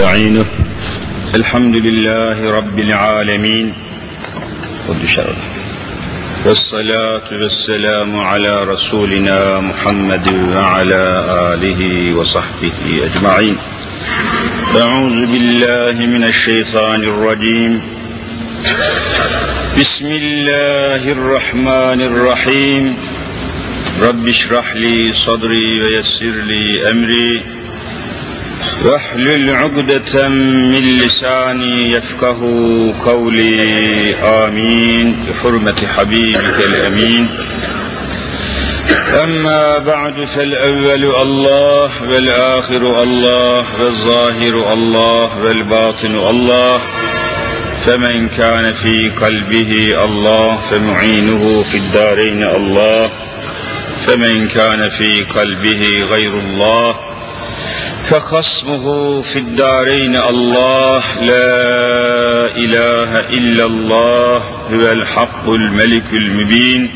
نستعينه. الحمد لله رب العالمين. والصلاة والسلام على رسولنا محمد وعلى آله وصحبه أجمعين. أعوذ بالله من الشيطان الرجيم. بسم الله الرحمن الرحيم. رب اشرح لي صدري ويسر لي أمري. واحلل عقدة من لساني يفقه قولي. آمين. بحرمة حبيبك الأمين. أما بعد فالأول الله والآخر الله والظاهر الله والباطن الله. فمن كان في قلبه الله فمعينه في الدارين الله. فمن كان في قلبه غير الله. فخصمه في الدارين الله لا إله إلا الله هو الحق الملك المبين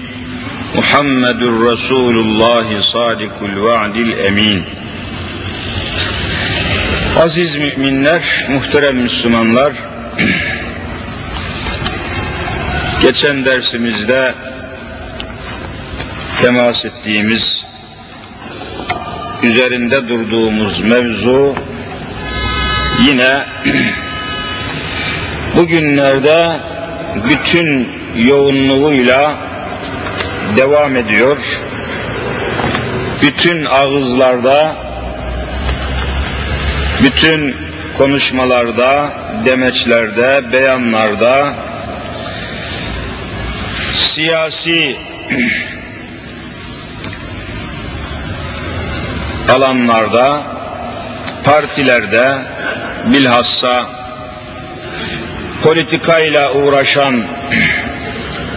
محمد رسول الله صادق الوعد الأمين Aziz müminler, muhterem Müslümanlar, geçen dersimizde temas ettiğimiz üzerinde durduğumuz mevzu yine bugünlerde bütün yoğunluğuyla devam ediyor. Bütün ağızlarda, bütün konuşmalarda, demeçlerde, beyanlarda, siyasi alanlarda, partilerde, bilhassa politikayla uğraşan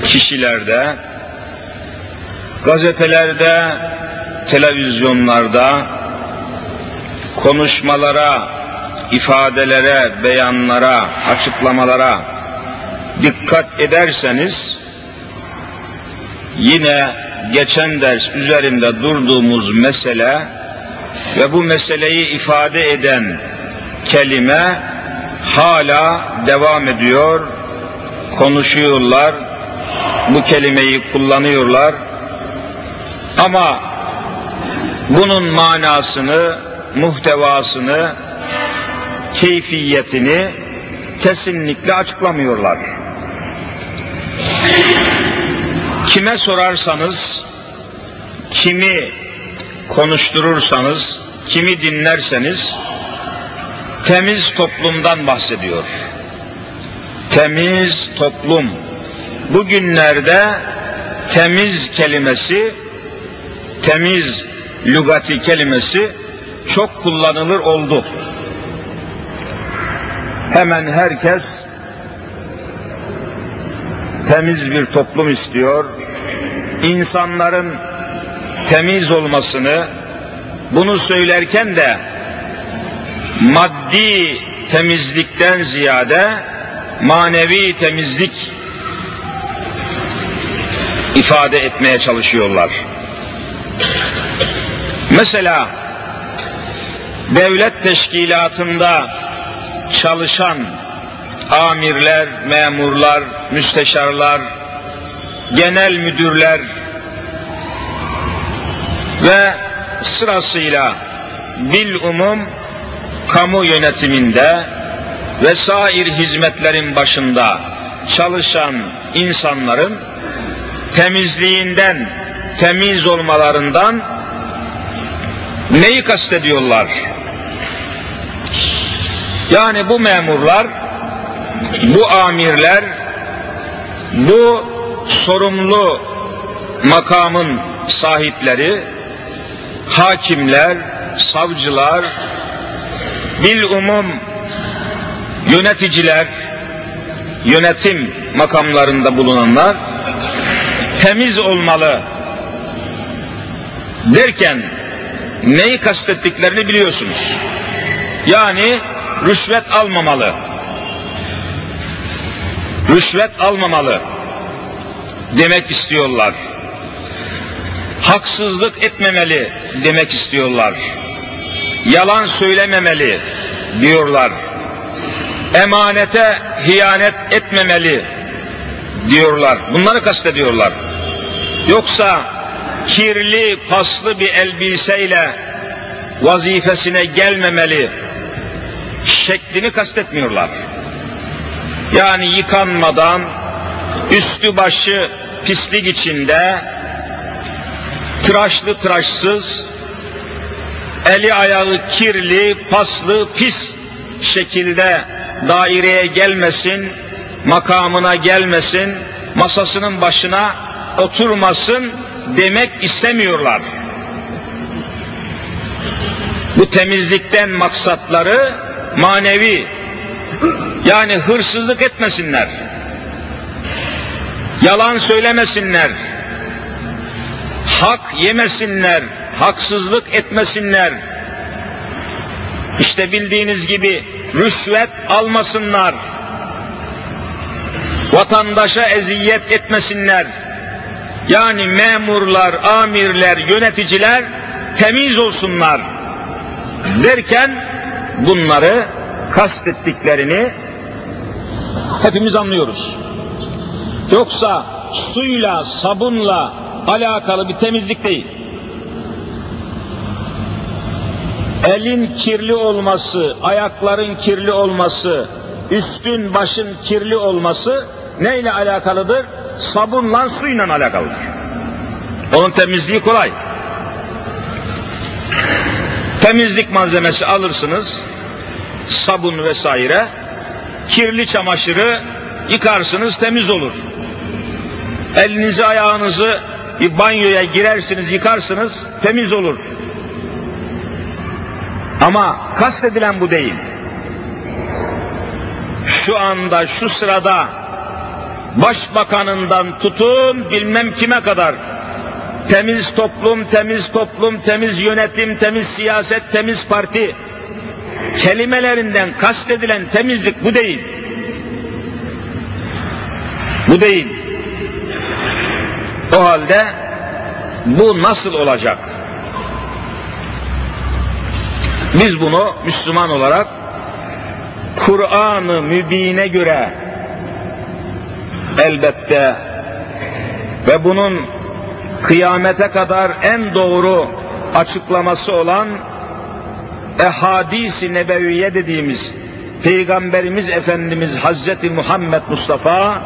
kişilerde, gazetelerde, televizyonlarda, konuşmalara, ifadelere, beyanlara, açıklamalara dikkat ederseniz, yine geçen ders üzerinde durduğumuz mesele ve bu meseleyi ifade eden kelime hala devam ediyor, konuşuyorlar, bu kelimeyi kullanıyorlar. Ama bunun manasını, muhtevasını, keyfiyetini kesinlikle açıklamıyorlar. Kime sorarsanız, kimi konuşturursanız, kimi dinlerseniz temiz toplumdan bahsediyor. Temiz toplum. Bugünlerde temiz kelimesi, temiz lügati kelimesi çok kullanılır oldu. Hemen herkes temiz bir toplum istiyor. İnsanların temiz olmasını, bunu söylerken de maddi temizlikten ziyade manevi temizlik ifade etmeye çalışıyorlar. Mesela devlet teşkilatında çalışan amirler, memurlar, müsteşarlar, genel müdürler ve sırasıyla bil umum kamu yönetiminde vesair hizmetlerin başında çalışan insanların temizliğinden, temiz olmalarından neyi kastediyorlar? Yani bu memurlar, bu amirler, bu sorumlu makamın sahipleri, hakimler, savcılar, bil umum yöneticiler, yönetim makamlarında bulunanlar temiz olmalı derken neyi kastettiklerini biliyorsunuz. Yani rüşvet almamalı. Rüşvet almamalı demek istiyorlar. Haksızlık etmemeli demek istiyorlar. Yalan söylememeli, diyorlar. Emanete hiyanet etmemeli diyorlar. Bunları kastediyorlar. Yoksa kirli, paslı bir elbiseyle vazifesine gelmemeli şeklini kastetmiyorlar. Yani yıkanmadan üstü başı pislik içinde tıraşlı tıraşsız eli ayağı kirli, paslı, pis şekilde daireye gelmesin, makamına gelmesin, masasının başına oturmasın demek istemiyorlar. Bu temizlikten maksatları manevi. Yani hırsızlık etmesinler. Yalan söylemesinler. Hak yemesinler. Haksızlık etmesinler. İşte bildiğiniz gibi rüşvet almasınlar. Vatandaşa eziyet etmesinler. Yani memurlar, amirler, yöneticiler temiz olsunlar derken bunları kastettiklerini hepimiz anlıyoruz. Yoksa suyla, sabunla alakalı bir temizlik değil. Elin kirli olması, ayakların kirli olması, üstün başın kirli olması neyle alakalıdır? Sabunla, suyla alakalıdır. Onun temizliği kolay. Temizlik malzemesi alırsınız, sabun vesaire, kirli çamaşırı yıkarsınız temiz olur. Elinizi ayağınızı bir banyoya girersiniz yıkarsınız temiz olur. Ama kastedilen bu değil. Şu anda şu sırada başbakanından tutun bilmem kime kadar temiz toplum, temiz toplum, temiz yönetim, temiz siyaset, temiz parti kelimelerinden kastedilen temizlik bu değil. Bu değil. O halde bu nasıl olacak? Biz bunu Müslüman olarak Kur'an-ı Mübin'e göre elbette ve bunun kıyamete kadar en doğru açıklaması olan ehadis-i nebeviye dediğimiz Peygamberimiz Efendimiz Hazreti Muhammed Mustafa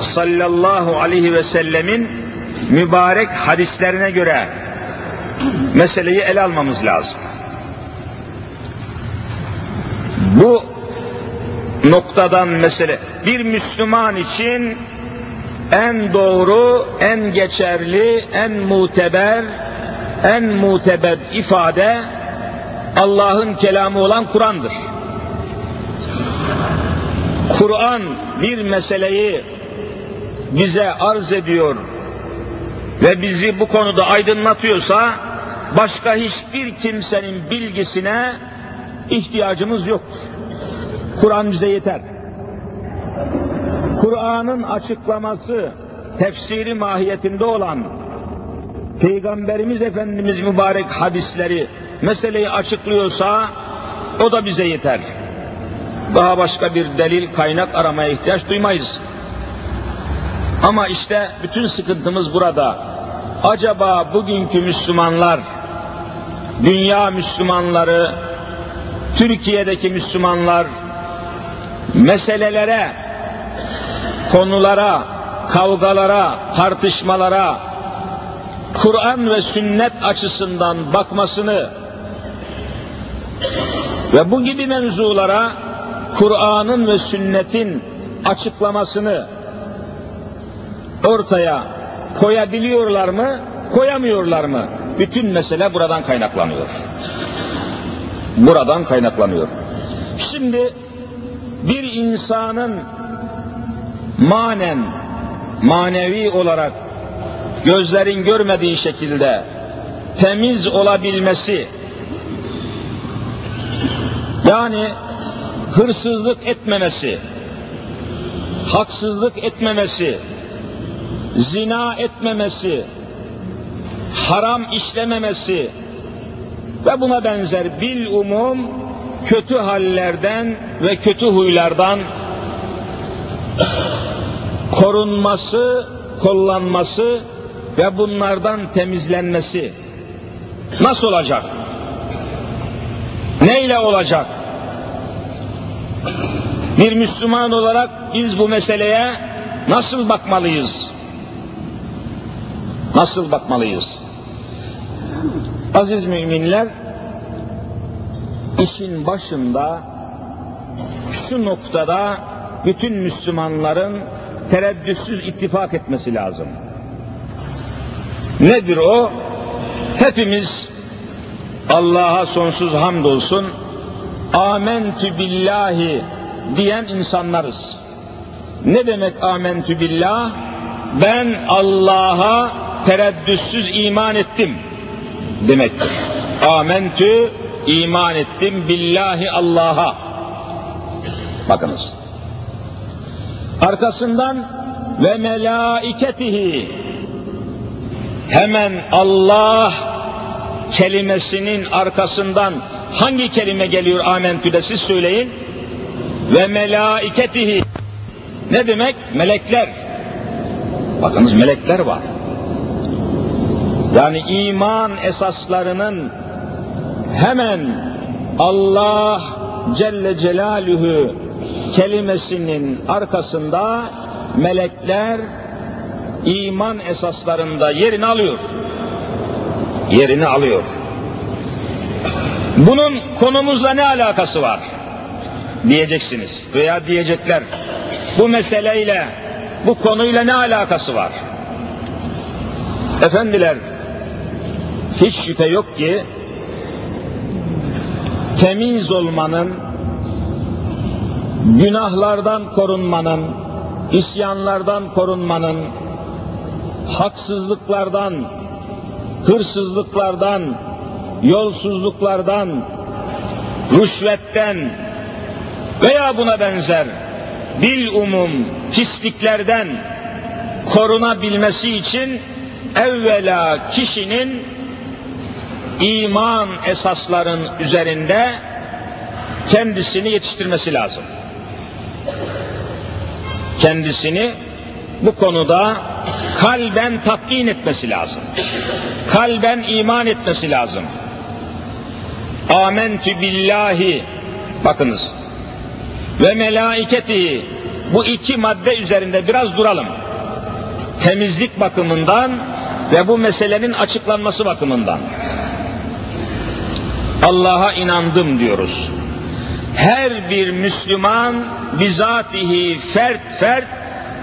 sallallahu aleyhi ve sellemin mübarek hadislerine göre meseleyi ele almamız lazım. Bu noktadan mesele bir Müslüman için en doğru, en geçerli, en muteber, en mutebed ifade Allah'ın kelamı olan Kur'an'dır. Kur'an bir meseleyi bize arz ediyor ve bizi bu konuda aydınlatıyorsa başka hiçbir kimsenin bilgisine ihtiyacımız yoktur. Kur'an bize yeter. Kur'an'ın açıklaması, tefsiri mahiyetinde olan Peygamberimiz Efendimiz mübarek hadisleri meseleyi açıklıyorsa o da bize yeter. Daha başka bir delil, kaynak aramaya ihtiyaç duymayız. Ama işte bütün sıkıntımız burada. Acaba bugünkü Müslümanlar, dünya Müslümanları, Türkiye'deki Müslümanlar meselelere, konulara, kavgalara, tartışmalara Kur'an ve sünnet açısından bakmasını ve bu gibi mevzulara Kur'an'ın ve sünnetin açıklamasını ortaya koyabiliyorlar mı, koyamıyorlar mı? Bütün mesele buradan kaynaklanıyor. Buradan kaynaklanıyor. Şimdi bir insanın manen, manevi olarak gözlerin görmediği şekilde temiz olabilmesi, yani hırsızlık etmemesi, haksızlık etmemesi, zina etmemesi, haram işlememesi ve buna benzer bil umum kötü hallerden ve kötü huylardan korunması, kollanması ve bunlardan temizlenmesi nasıl olacak? Neyle olacak? Bir Müslüman olarak biz bu meseleye nasıl bakmalıyız? Nasıl bakmalıyız? Aziz müminler, işin başında şu noktada bütün Müslümanların tereddütsüz ittifak etmesi lazım. Nedir o? Hepimiz Allah'a sonsuz hamdolsun amentü billahi diyen insanlarız. Ne demek amentü billah? Ben Allah'a tereddütsüz iman ettim demektir. Amentü iman ettim billahi Allah'a. Bakınız. Arkasından ve melaiketihi hemen Allah kelimesinin arkasından hangi kelime geliyor amentüde siz söyleyin. Ve melaiketihi ne demek? Melekler. Bakınız melekler var. Yani iman esaslarının hemen Allah Celle Celaluhu kelimesinin arkasında melekler iman esaslarında yerini alıyor. Yerini alıyor. Bunun konumuzla ne alakası var? Diyeceksiniz veya diyecekler. Bu meseleyle, bu konuyla ne alakası var? Efendiler, hiç şüphe yok ki temiz olmanın, günahlardan korunmanın, isyanlardan korunmanın, haksızlıklardan, hırsızlıklardan, yolsuzluklardan, rüşvetten veya buna benzer bil umum pisliklerden korunabilmesi için evvela kişinin iman esasların üzerinde kendisini yetiştirmesi lazım. Kendisini bu konuda kalben tatmin etmesi lazım. Kalben iman etmesi lazım. Amentü billahi bakınız ve melaiketi bu iki madde üzerinde biraz duralım. Temizlik bakımından ve bu meselenin açıklanması bakımından. Allah'a inandım diyoruz. Her bir Müslüman bizatihi fert fert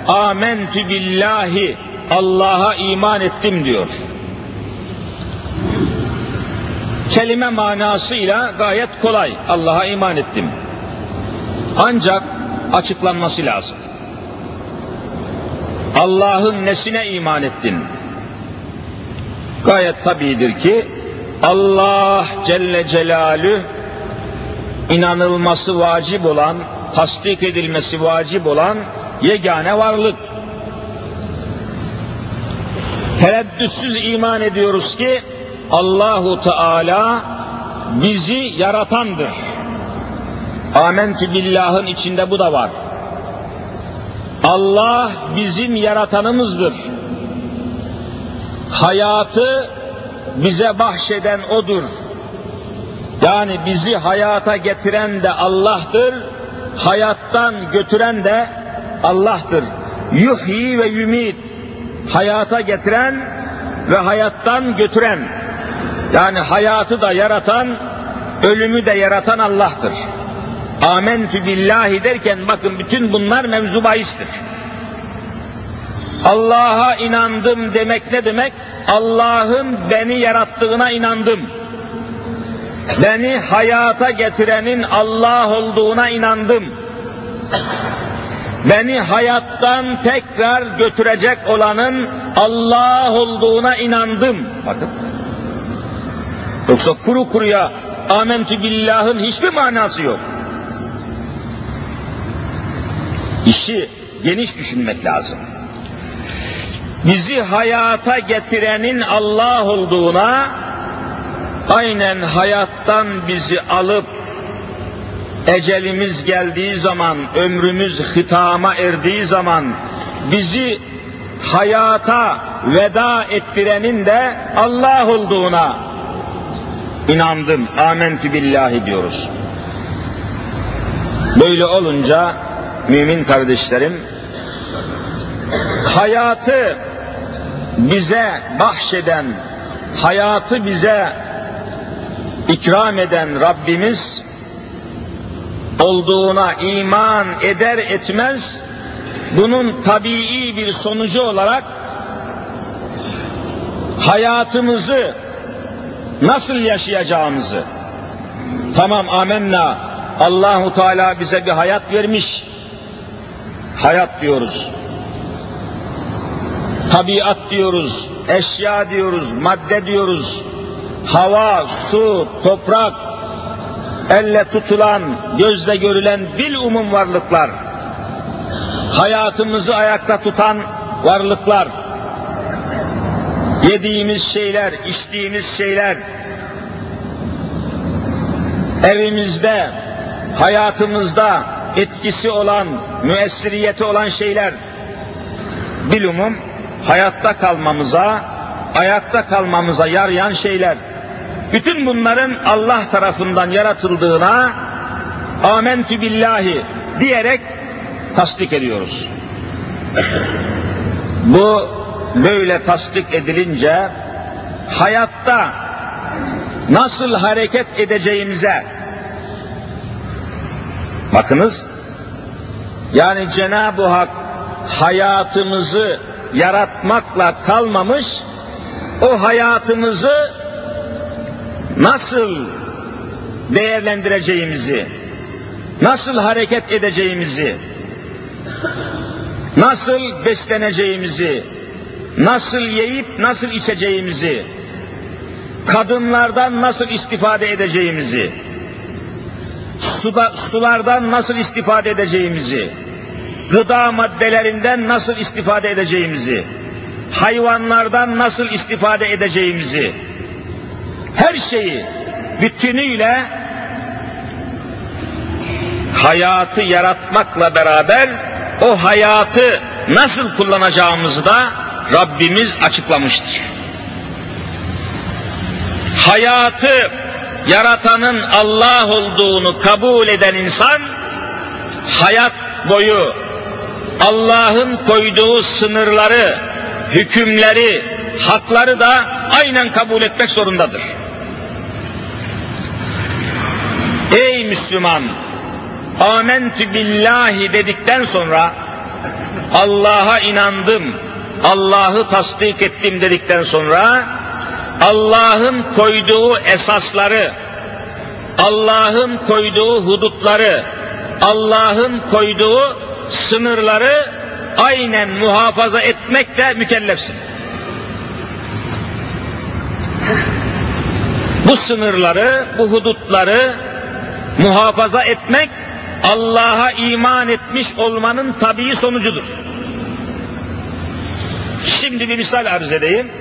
amentü billahi Allah'a iman ettim diyor. Kelime manasıyla gayet kolay. Allah'a iman ettim. Ancak açıklanması lazım. Allah'ın nesine iman ettin? Gayet tabidir ki Allah Celle Celalü inanılması vacip olan, tasdik edilmesi vacip olan yegane varlık. Tereddütsüz iman ediyoruz ki Allahu Teala bizi yaratandır. Amentü billahın içinde bu da var. Allah bizim yaratanımızdır. Hayatı bize bahşeden odur. Yani bizi hayata getiren de Allah'tır, hayattan götüren de Allah'tır. Yuhyi ve yumit, hayata getiren ve hayattan götüren. Yani hayatı da yaratan, ölümü de yaratan Allah'tır. Amentü billahi derken bakın bütün bunlar mevzu bahistir. Allah'a inandım demek ne demek? Allah'ın beni yarattığına inandım. Beni hayata getirenin Allah olduğuna inandım. Beni hayattan tekrar götürecek olanın Allah olduğuna inandım. Bakın. Yoksa kuru kuruya amentü billahın hiçbir manası yok. İşi geniş düşünmek lazım. Bizi hayata getirenin Allah olduğuna, aynen hayattan bizi alıp ecelimiz geldiği zaman, ömrümüz hitama erdiği zaman bizi hayata veda ettirenin de Allah olduğuna inandım. Amentü billahi diyoruz. Böyle olunca mümin kardeşlerim hayatı bize bahşeden, hayatı bize ikram eden Rabbimiz olduğuna iman eder etmez bunun tabii bir sonucu olarak hayatımızı nasıl yaşayacağımızı tamam amenna Allahu Teala bize bir hayat vermiş hayat diyoruz tabiat diyoruz eşya diyoruz madde diyoruz. Hava su toprak elle tutulan gözle görülen bil umum varlıklar. Hayatımızı ayakta tutan varlıklar, yediğimiz şeyler, içtiğimiz şeyler, evimizde, hayatımızda etkisi olan, müessiriyeti olan şeyler, bilumum hayatta kalmamıza, ayakta kalmamıza yarayan şeyler. Bütün bunların Allah tarafından yaratıldığına amentü billahi diyerek tasdik ediyoruz. Bu böyle tasdik edilince hayatta nasıl hareket edeceğimize bakınız yani Cenab-ı Hak hayatımızı yaratmakla kalmamış o hayatımızı nasıl değerlendireceğimizi nasıl hareket edeceğimizi nasıl besleneceğimizi, nasıl yiyip nasıl içeceğimizi, kadınlardan nasıl istifade edeceğimizi, suda, sulardan nasıl istifade edeceğimizi, gıda maddelerinden nasıl istifade edeceğimizi, hayvanlardan nasıl istifade edeceğimizi, her şeyi bütünüyle hayatı yaratmakla beraber o hayatı nasıl kullanacağımızı da Rabbimiz açıklamıştır. Hayatı yaratanın Allah olduğunu kabul eden insan hayat boyu Allah'ın koyduğu sınırları, hükümleri, hakları da aynen kabul etmek zorundadır. Ey Müslüman! amentü billahi dedikten sonra Allah'a inandım, Allah'ı tasdik ettim dedikten sonra Allah'ın koyduğu esasları, Allah'ın koyduğu hudutları, Allah'ın koyduğu sınırları aynen muhafaza etmekle mükellefsin. Bu sınırları, bu hudutları muhafaza etmek Allah'a iman etmiş olmanın tabii sonucudur. Şimdi bir misal arz edeyim.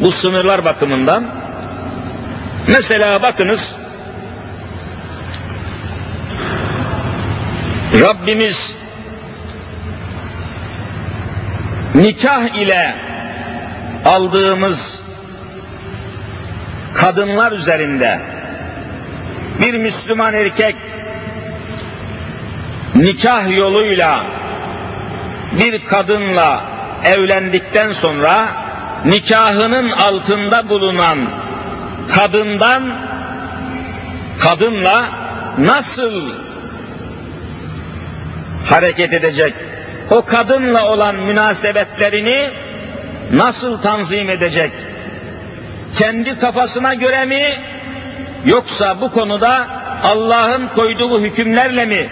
Bu sınırlar bakımından. Mesela bakınız Rabbimiz nikah ile aldığımız kadınlar üzerinde bir Müslüman erkek nikah yoluyla bir kadınla evlendikten sonra nikahının altında bulunan kadından kadınla nasıl hareket edecek? O kadınla olan münasebetlerini nasıl tanzim edecek? Kendi kafasına göre mi yoksa bu konuda Allah'ın koyduğu hükümlerle mi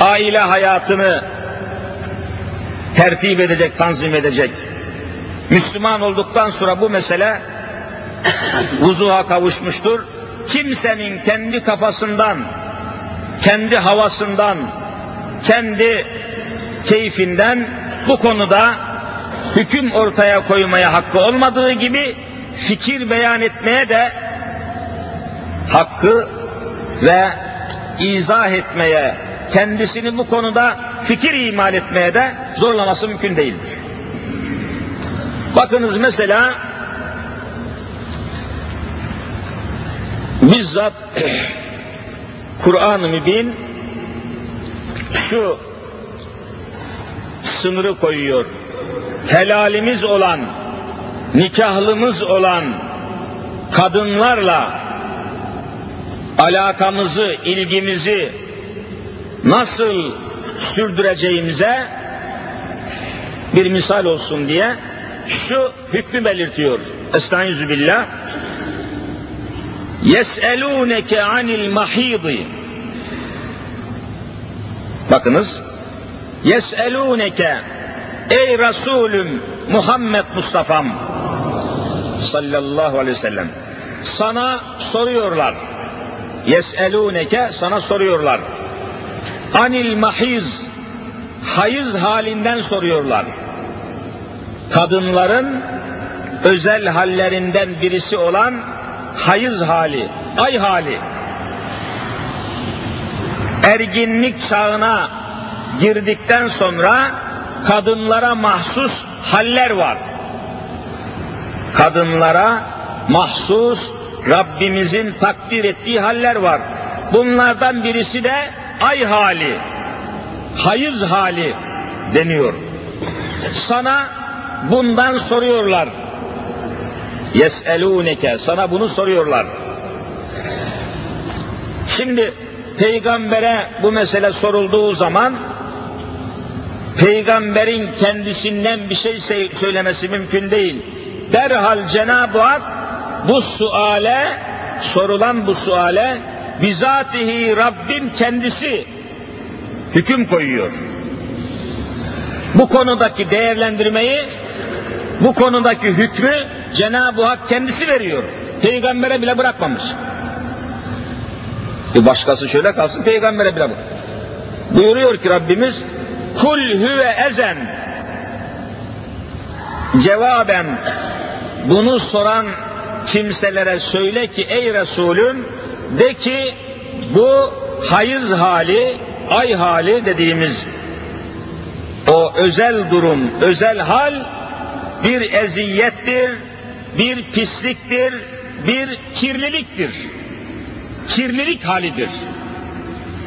aile hayatını tertip edecek, tanzim edecek. Müslüman olduktan sonra bu mesele vuzuha kavuşmuştur. Kimsenin kendi kafasından, kendi havasından, kendi keyfinden bu konuda hüküm ortaya koymaya hakkı olmadığı gibi fikir beyan etmeye de hakkı ve izah etmeye, kendisini bu konuda fikir imal etmeye de zorlaması mümkün değildir. Bakınız mesela bizzat Kur'an-ı Mübin şu sınırı koyuyor. Helalimiz olan, nikahlımız olan kadınlarla alakamızı, ilgimizi nasıl sürdüreceğimize bir misal olsun diye şu hükmü belirtiyor. Estaizu billah. Yes'elûneke anil mahîdi. Bakınız. Yes'elûneke ey Resulüm Muhammed Mustafa'm sallallahu aleyhi ve sellem sana soruyorlar. Yes'elûneke sana soruyorlar. Anil mahiz hayız halinden soruyorlar. Kadınların özel hallerinden birisi olan hayız hali, ay hali. Erginlik çağına girdikten sonra kadınlara mahsus haller var. Kadınlara mahsus Rabbimizin takdir ettiği haller var. Bunlardan birisi de ay hali, hayız hali deniyor. Sana bundan soruyorlar. Yes'elûneke sana bunu soruyorlar. Şimdi peygambere bu mesele sorulduğu zaman peygamberin kendisinden bir şey söylemesi mümkün değil. Derhal Cenab-ı Hak bu suale, sorulan bu suale bizatihi Rabbim kendisi hüküm koyuyor. Bu konudaki değerlendirmeyi, bu konudaki hükmü Cenab-ı Hak kendisi veriyor. Peygambere bile bırakmamış. E başkası şöyle kalsın peygambere bile bırak. Buyuruyor ki Rabbimiz kul huve ezen cevaben bunu soran kimselere söyle ki ey Resulüm de ki bu hayız hali, ay hali dediğimiz o özel durum, özel hal bir eziyettir, bir pisliktir, bir kirliliktir. Kirlilik halidir.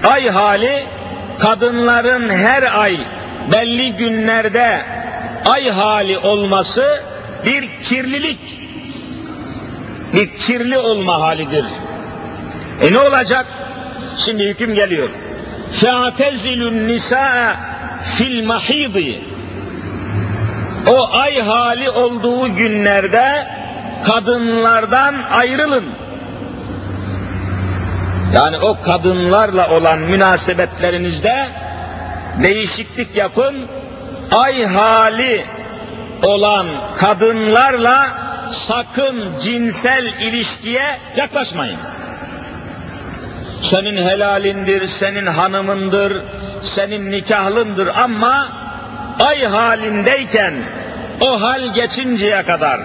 Ay hali kadınların her ay belli günlerde ay hali olması bir kirlilik, bir kirli olma halidir. E ne olacak? Şimdi hüküm geliyor. Fe'tezilun nisaa fil mahidi. O ay hali olduğu günlerde kadınlardan ayrılın. Yani o kadınlarla olan münasebetlerinizde değişiklik yapın. Ay hali olan kadınlarla sakın cinsel ilişkiye yaklaşmayın. Senin helalindir, senin hanımındır, senin nikahlındır ama ay halindeyken o hal geçinceye kadar,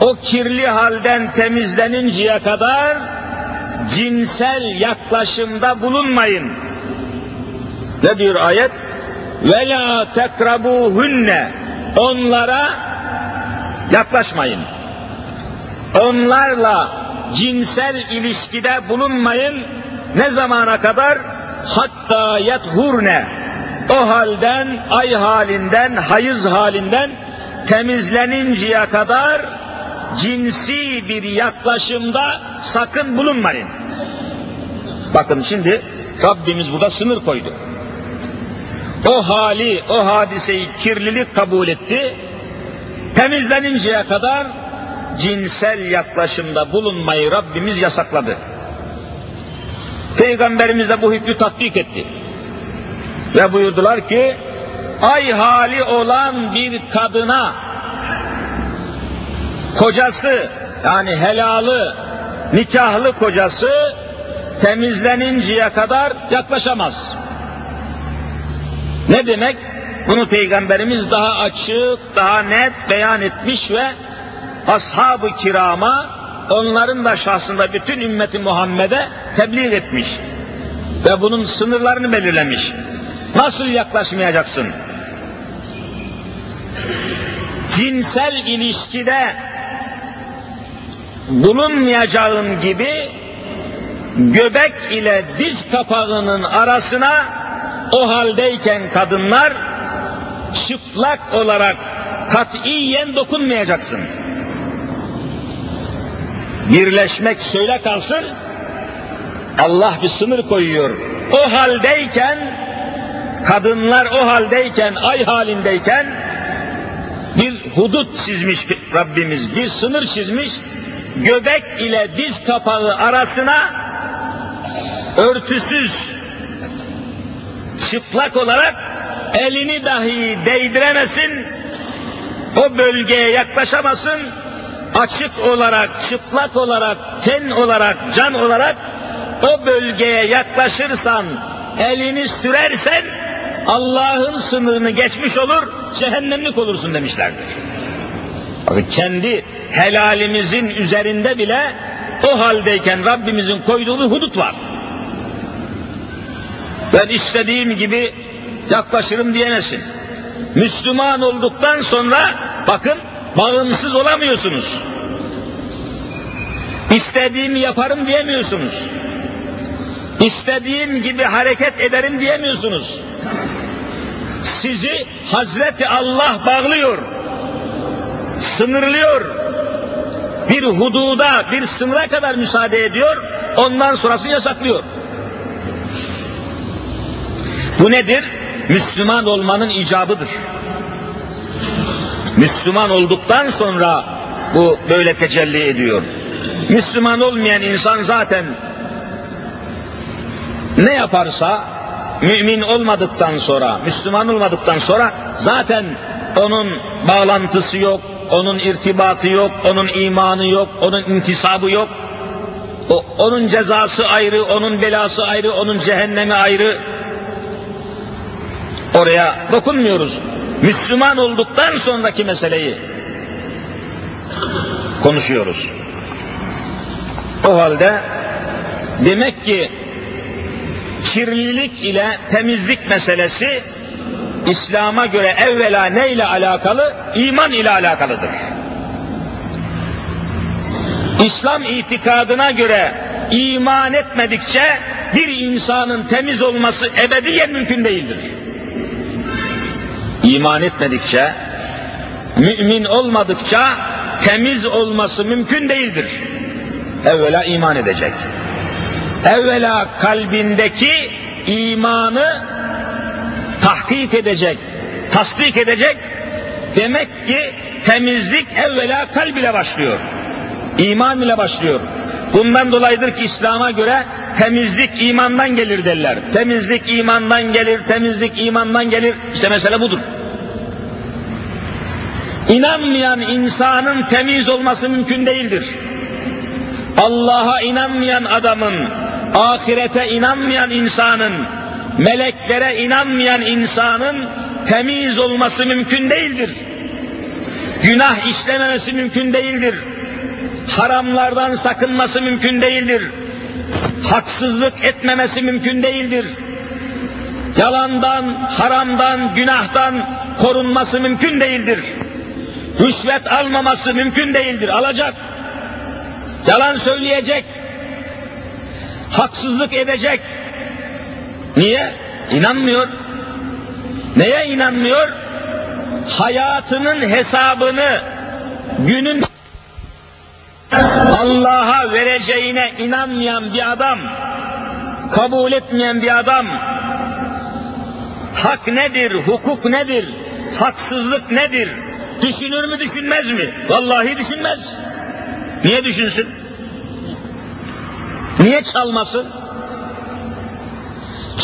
o kirli halden temizleninceye kadar cinsel yaklaşımda bulunmayın. Ne diyor ayet? Ve la tekrabuhunne onlara yaklaşmayın. Onlarla cinsel ilişkide bulunmayın. Ne zamana kadar? Hatta yethurne. O halden, ay halinden, hayız halinden temizleninceye kadar cinsi bir yaklaşımda sakın bulunmayın. Bakın şimdi Rabbimiz burada sınır koydu. O hali, o hadiseyi kirlilik kabul etti. Temizleninceye kadar cinsel yaklaşımda bulunmayı Rabbimiz yasakladı. Peygamberimiz de bu hükmü tatbik etti. Ve buyurdular ki, ay hali olan bir kadına kocası yani helalı, nikahlı kocası temizleninceye kadar yaklaşamaz. Ne demek? Bunu Peygamberimiz daha açık, daha net beyan etmiş ve ashab-ı kirama onların da şahsında bütün ümmeti Muhammed'e tebliğ etmiş. ve bunun sınırlarını belirlemiş. Nasıl yaklaşmayacaksın? Cinsel ilişkide bulunmayacağın gibi göbek ile diz kapağının arasına o haldeyken kadınlar çıplak olarak katiyen dokunmayacaksın. Birleşmek söyle kalsın, Allah bir sınır koyuyor. O haldeyken, kadınlar o haldeyken, ay halindeyken, bir hudut çizmiş Rabbimiz, bir sınır çizmiş, göbek ile diz kapağı arasına örtüsüz, çıplak olarak elini dahi değdiremesin, o bölgeye yaklaşamasın, açık olarak, çıplak olarak, ten olarak, can olarak o bölgeye yaklaşırsan, elini sürersen Allah'ın sınırını geçmiş olur, cehennemlik olursun demişlerdir. Bakın kendi helalimizin üzerinde bile o haldeyken Rabbimizin koyduğu bir hudut var. Ben istediğim gibi yaklaşırım diyemezsin. Müslüman olduktan sonra bakın bağımsız olamıyorsunuz. İstediğimi yaparım diyemiyorsunuz. İstediğim gibi hareket ederim diyemiyorsunuz. Sizi Hazreti Allah bağlıyor, sınırlıyor, bir hududa, bir sınıra kadar müsaade ediyor, ondan sonrasını yasaklıyor. Bu nedir? Müslüman olmanın icabıdır. Müslüman olduktan sonra bu böyle tecelli ediyor. Müslüman olmayan insan zaten ne yaparsa mümin olmadıktan sonra, Müslüman olmadıktan sonra zaten onun bağlantısı yok, onun irtibatı yok, onun imanı yok, onun intisabı yok. O, onun cezası ayrı, onun belası ayrı, onun cehennemi ayrı. Oraya dokunmuyoruz. Müslüman olduktan sonraki meseleyi konuşuyoruz. O halde demek ki kirlilik ile temizlik meselesi İslam'a göre evvela ne ile alakalı? İman ile alakalıdır. İslam itikadına göre iman etmedikçe bir insanın temiz olması ebediyen mümkün değildir. İman etmedikçe, mümin olmadıkça temiz olması mümkün değildir. Evvela iman edecek. Evvela kalbindeki imanı tahkik edecek, tasdik edecek. Demek ki temizlik evvela kalb ile başlıyor. İman ile başlıyor. Bundan dolayıdır ki İslam'a göre temizlik imandan gelir derler. Temizlik imandan gelir, temizlik imandan gelir. İşte mesele budur. İnanmayan insanın temiz olması mümkün değildir. Allah'a inanmayan adamın, ahirete inanmayan insanın, meleklere inanmayan insanın temiz olması mümkün değildir. Günah işlememesi mümkün değildir. Haramlardan sakınması mümkün değildir. Haksızlık etmemesi mümkün değildir. Yalandan, haramdan, günahtan korunması mümkün değildir. Rüşvet almaması mümkün değildir. Alacak. Yalan söyleyecek. Haksızlık edecek. Niye? İnanmıyor. Neye inanmıyor? Hayatının hesabını günün Allah'a vereceğine inanmayan bir adam, kabul etmeyen bir adam, hak nedir, hukuk nedir, haksızlık nedir, düşünür mü düşünmez mi? Vallahi düşünmez. Niye düşünsün? Niye çalmasın?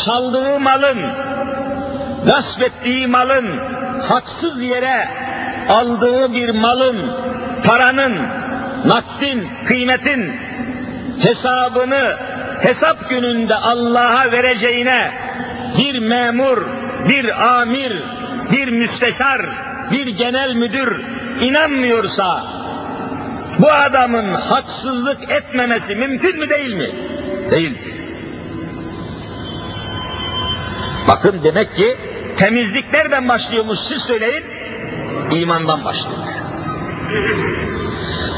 Çaldığı malın, gasp ettiği malın, haksız yere aldığı bir malın, paranın, nakdin, kıymetin hesabını hesap gününde Allah'a vereceğine bir memur, bir amir, bir müsteşar, bir genel müdür inanmıyorsa bu adamın haksızlık etmemesi mümkün mü değil mi? Değildir. Bakın demek ki temizlik nereden başlıyormuş siz söyleyin. İmandan başlıyor.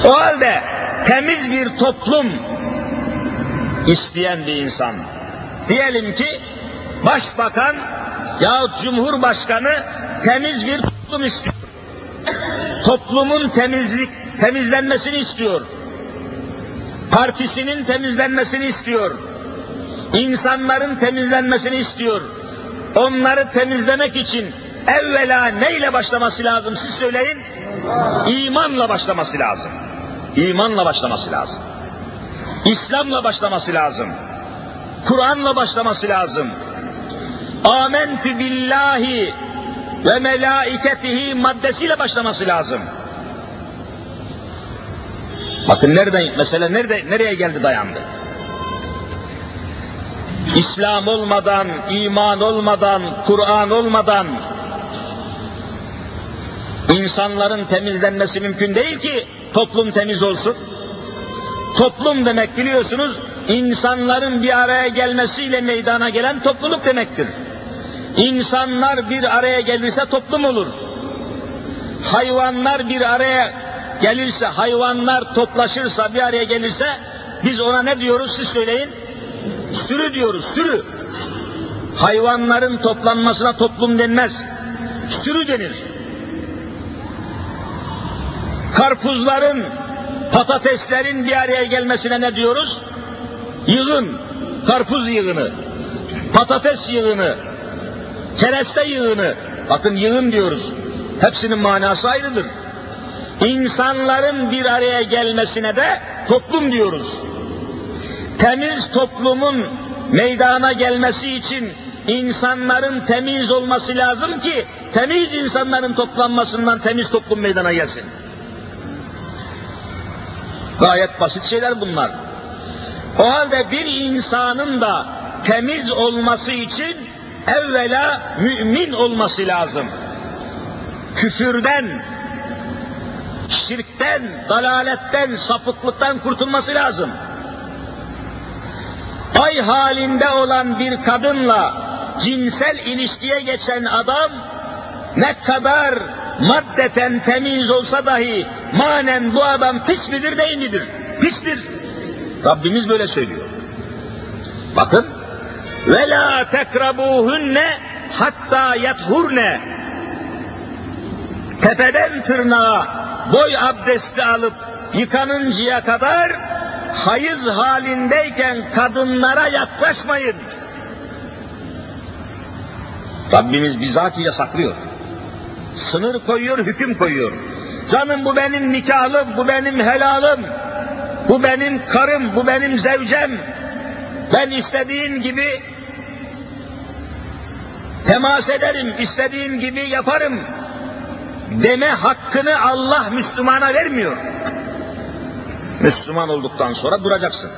O halde temiz bir toplum isteyen bir insan. Diyelim ki başbakan yahut cumhurbaşkanı temiz bir toplum istiyor. Toplumun temizlik temizlenmesini istiyor. Partisinin temizlenmesini istiyor. İnsanların temizlenmesini istiyor. Onları temizlemek için evvela neyle başlaması lazım siz söyleyin? İmanla başlaması lazım. İmanla başlaması lazım. İslam'la başlaması lazım. Kur'an'la başlaması lazım. Amentü billahi ve melaiketihi maddesiyle başlaması lazım. Bakın nereden, mesela nerede, nereye geldi dayandı? İslam olmadan, iman olmadan, Kur'an olmadan insanların temizlenmesi mümkün değil ki toplum temiz olsun. Toplum demek biliyorsunuz insanların bir araya gelmesiyle meydana gelen topluluk demektir. İnsanlar bir araya gelirse toplum olur. Hayvanlar bir araya gelirse, hayvanlar toplaşırsa, bir araya gelirse biz ona ne diyoruz siz söyleyin? Sürü diyoruz, sürü. Hayvanların toplanmasına toplum denmez. Sürü denir. Karpuzların, patateslerin bir araya gelmesine ne diyoruz? Yığın, karpuz yığını, patates yığını, kereste yığını. Bakın yığın diyoruz. Hepsinin manası ayrıdır. İnsanların bir araya gelmesine de toplum diyoruz. Temiz toplumun meydana gelmesi için insanların temiz olması lazım ki temiz insanların toplanmasından temiz toplum meydana gelsin. Gayet basit şeyler bunlar. O halde bir insanın da temiz olması için evvela mümin olması lazım. Küfürden, şirkten, dalaletten, sapıklıktan kurtulması lazım. Ay halinde olan bir kadınla cinsel ilişkiye geçen adam ne kadar maddeten temiz olsa dahi manen bu adam pis midir değil midir? Pistir. Rabbimiz böyle söylüyor. Bakın ve la tekrabuhunne hatta yathurne tepeden tırnağa boy abdesti alıp yıkanıncaya kadar hayız halindeyken kadınlara yaklaşmayın. Rabbimiz bizatihi yasaklıyor. Sınır koyuyor, hüküm koyuyor. Canım bu benim nikahlım, bu benim helalım, bu benim karım, bu benim zevcem. Ben istediğin gibi temas ederim, istediğim gibi yaparım deme hakkını Allah Müslümana vermiyor. Müslüman olduktan sonra duracaksın.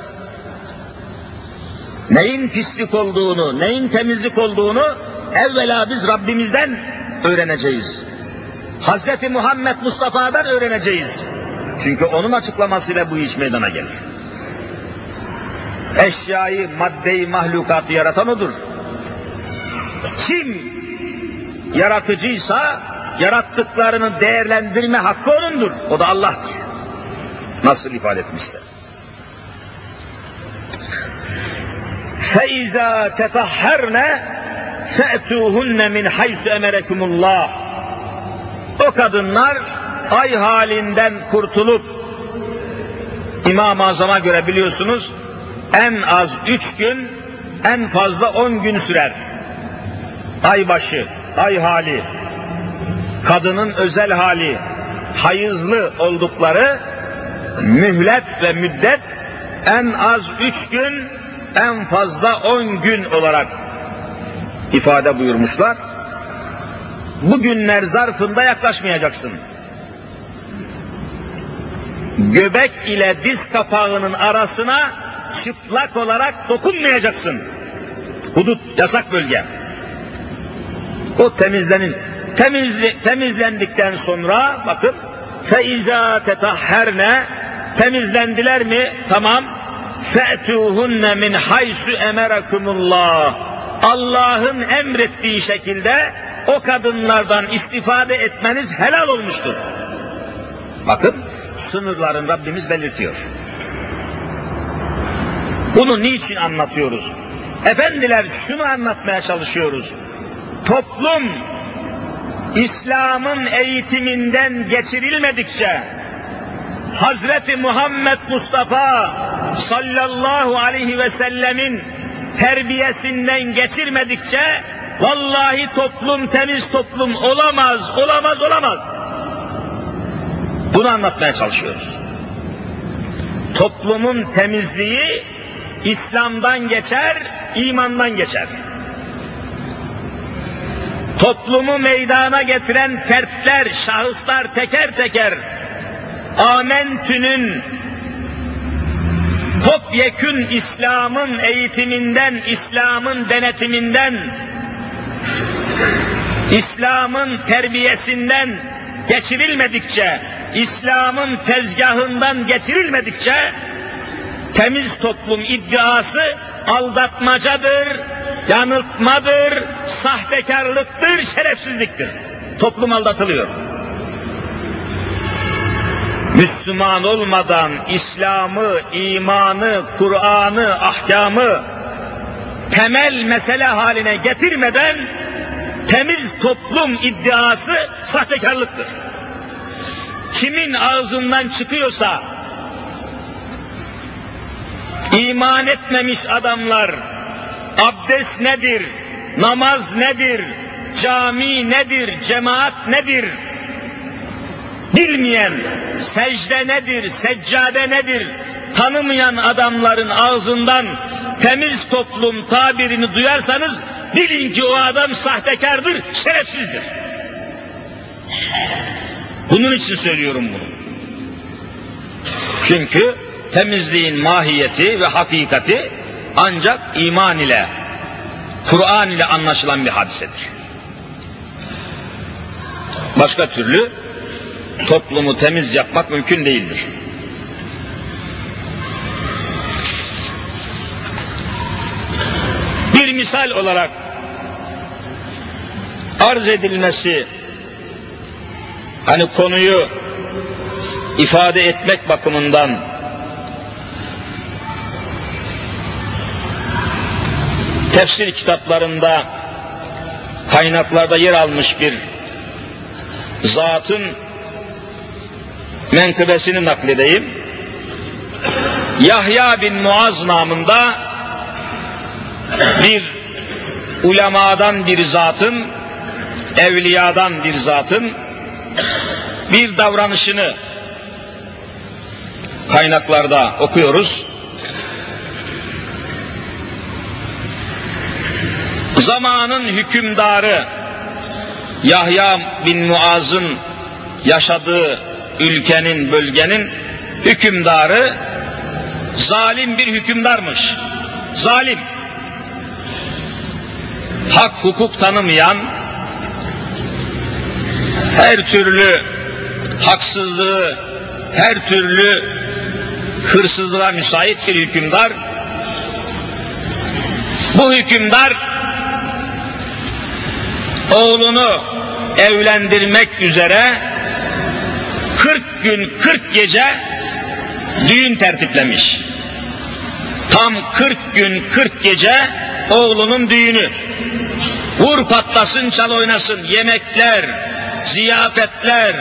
Neyin pislik olduğunu, neyin temizlik olduğunu evvela biz Rabbimizden öğreneceğiz. Hz. Muhammed Mustafa'dan öğreneceğiz. Çünkü onun açıklamasıyla bu iş meydana gelir. Eşyayı, maddeyi, mahlukatı yaratan odur. Kim yaratıcıysa yarattıklarını değerlendirme hakkı onundur. O da Allah'tır. Nasıl ifade etmişse. فَاِذَا تَطَحَّرْنَ فَأْتُوهُنَّ مِنْ حَيْسُ اَمَرَكُمُ اللّٰهِ O kadınlar ay halinden kurtulup İmam-ı Azam'a göre biliyorsunuz en az üç gün en fazla on gün sürer. Ay başı, ay hali, kadının özel hali, hayızlı oldukları mühlet ve müddet en az üç gün, en fazla on gün olarak ifade buyurmuşlar. Bu günler zarfında yaklaşmayacaksın. Göbek ile diz kapağının arasına çıplak olarak dokunmayacaksın. Hudut, yasak bölge. O temizlenin. Temizli, temizlendikten sonra bakın feiza tetahherne temizlendiler mi? Tamam. Fe'tuhunne min haysu emerakumullah. Allah'ın emrettiği şekilde o kadınlardan istifade etmeniz helal olmuştur. Bakın sınırların Rabbimiz belirtiyor. Bunu niçin anlatıyoruz? Efendiler şunu anlatmaya çalışıyoruz. Toplum İslam'ın eğitiminden geçirilmedikçe Hazreti Muhammed Mustafa sallallahu aleyhi ve sellemin terbiyesinden geçirmedikçe vallahi toplum temiz toplum olamaz, olamaz, olamaz. Bunu anlatmaya çalışıyoruz. Toplumun temizliği İslam'dan geçer, imandan geçer. Toplumu meydana getiren fertler, şahıslar teker teker Amentü'nün topyekün İslam'ın eğitiminden, İslam'ın denetiminden, İslam'ın terbiyesinden geçirilmedikçe, İslam'ın tezgahından geçirilmedikçe temiz toplum iddiası aldatmacadır, yanıltmadır, sahtekarlıktır, şerefsizliktir. Toplum aldatılıyor. Müslüman olmadan İslam'ı, imanı, Kur'an'ı, ahkamı temel mesele haline getirmeden temiz toplum iddiası sahtekarlıktır. Kimin ağzından çıkıyorsa iman etmemiş adamlar abdest nedir, namaz nedir, cami nedir, cemaat nedir, bilmeyen secde nedir, seccade nedir tanımayan adamların ağzından temiz toplum tabirini duyarsanız bilin ki o adam sahtekardır, şerefsizdir. Bunun için söylüyorum bunu. Çünkü temizliğin mahiyeti ve hakikati ancak iman ile, Kur'an ile anlaşılan bir hadisedir. Başka türlü toplumu temiz yapmak mümkün değildir. Bir misal olarak arz edilmesi hani konuyu ifade etmek bakımından tefsir kitaplarında kaynaklarda yer almış bir zatın menkıbesini nakledeyim. Yahya bin Muaz namında bir ulemadan bir zatın, evliyadan bir zatın bir davranışını kaynaklarda okuyoruz. Zamanın hükümdarı Yahya bin Muaz'ın yaşadığı ülkenin, bölgenin hükümdarı zalim bir hükümdarmış. Zalim. Hak hukuk tanımayan, her türlü haksızlığı, her türlü hırsızlığa müsait bir hükümdar. Bu hükümdar oğlunu evlendirmek üzere 40 gün 40 gece düğün tertiplemiş. Tam 40 gün 40 gece oğlunun düğünü. Vur patlasın çal oynasın yemekler, ziyafetler,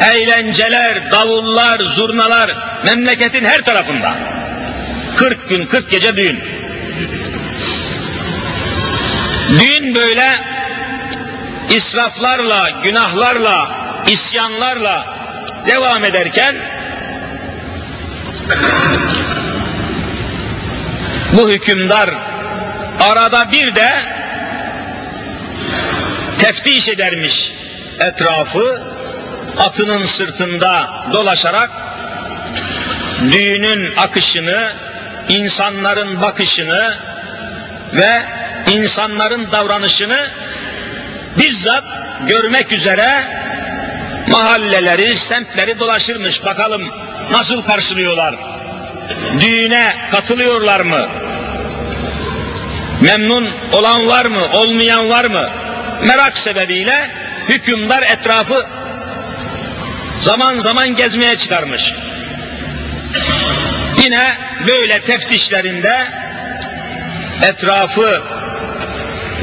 eğlenceler, davullar, zurnalar memleketin her tarafında. 40 gün 40 gece düğün. Düğün böyle israflarla, günahlarla, isyanlarla devam ederken bu hükümdar arada bir de teftiş edermiş etrafı atının sırtında dolaşarak düğünün akışını, insanların bakışını ve insanların davranışını bizzat görmek üzere mahalleleri, semtleri dolaşırmış. Bakalım nasıl karşılıyorlar? Düğüne katılıyorlar mı? Memnun olan var mı, olmayan var mı? Merak sebebiyle hükümdar etrafı zaman zaman gezmeye çıkarmış. Yine böyle teftişlerinde etrafı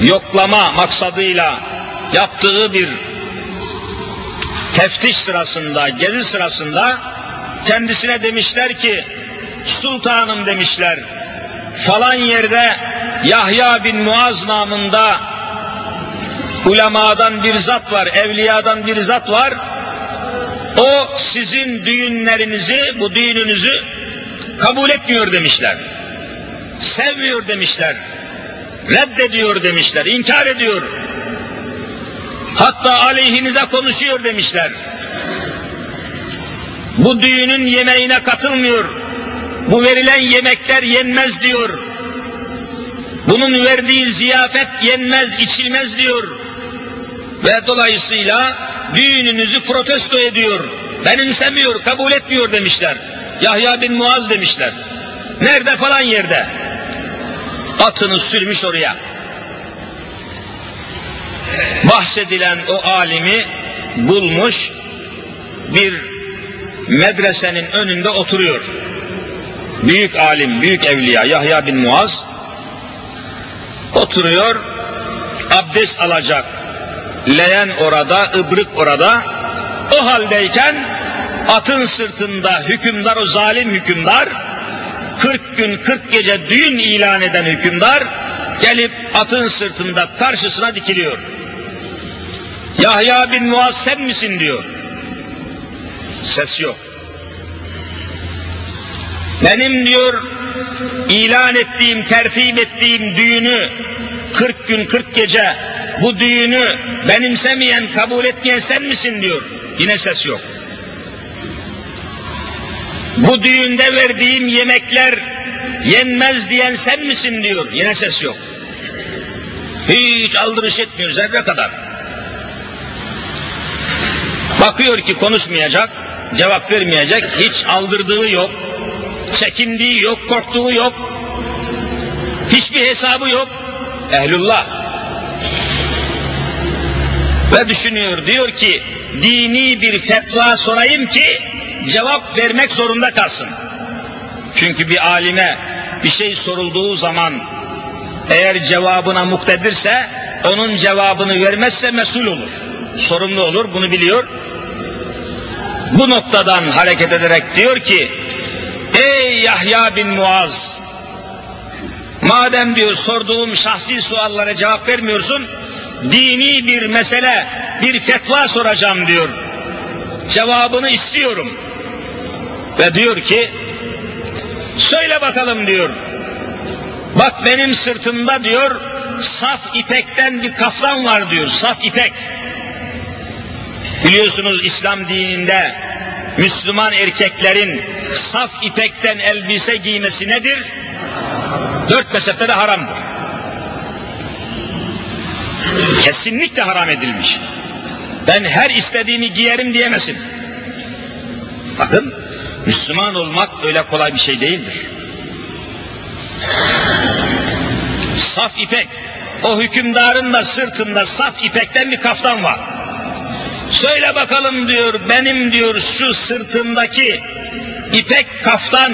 yoklama maksadıyla yaptığı bir teftiş sırasında, gezi sırasında kendisine demişler ki sultanım demişler falan yerde Yahya bin Muaz namında ulemadan bir zat var, evliyadan bir zat var. O sizin düğünlerinizi, bu düğününüzü kabul etmiyor demişler. Sevmiyor demişler. Reddediyor demişler, inkar ediyor. Hatta aleyhinize konuşuyor demişler. Bu düğünün yemeğine katılmıyor. Bu verilen yemekler yenmez diyor. Bunun verdiği ziyafet yenmez, içilmez diyor. Ve dolayısıyla düğününüzü protesto ediyor. Benimsemiyor, kabul etmiyor demişler. Yahya bin Muaz demişler. Nerede falan yerde. Atını sürmüş oraya. Bahsedilen o alimi bulmuş bir medresenin önünde oturuyor. Büyük alim, büyük evliya Yahya bin Muaz oturuyor, abdest alacak. Leyen orada, ıbrık orada. O haldeyken atın sırtında hükümdar, o zalim hükümdar, 40 gün 40 gece düğün ilan eden hükümdar, gelip atın sırtında karşısına dikiliyor. Yahya bin Muaz sen misin diyor. Ses yok. Benim diyor ilan ettiğim, tertip ettiğim düğünü 40 gün 40 gece bu düğünü benimsemeyen, kabul etmeyen sen misin diyor. Yine ses yok. Bu düğünde verdiğim yemekler yenmez diyen sen misin diyor. Yine ses yok. Hiç aldırış etmiyor zerre kadar. Bakıyor ki konuşmayacak, cevap vermeyecek, hiç aldırdığı yok, çekindiği yok, korktuğu yok, hiçbir hesabı yok. Ehlullah. Ve düşünüyor, diyor ki, dini bir fetva sorayım ki, cevap vermek zorunda kalsın. Çünkü bir alime bir şey sorulduğu zaman, eğer cevabına muktedirse, onun cevabını vermezse mesul olur. Sorumlu olur, bunu biliyor. Bu noktadan hareket ederek diyor ki, Ey Yahya bin Muaz, madem diyor sorduğum şahsi suallara cevap vermiyorsun, dini bir mesele, bir fetva soracağım diyor. Cevabını istiyorum. Ve diyor ki, söyle bakalım diyor. Bak benim sırtımda diyor, saf ipekten bir kaftan var diyor, saf ipek. Biliyorsunuz İslam dininde Müslüman erkeklerin saf ipekten elbise giymesi nedir? Dört mezhepte de haramdır. Kesinlikle haram edilmiş. Ben her istediğimi giyerim diyemezsin. Bakın Müslüman olmak öyle kolay bir şey değildir. Saf ipek. O hükümdarın da sırtında saf ipekten bir kaftan var. Söyle bakalım diyor benim diyor şu sırtımdaki ipek kaftan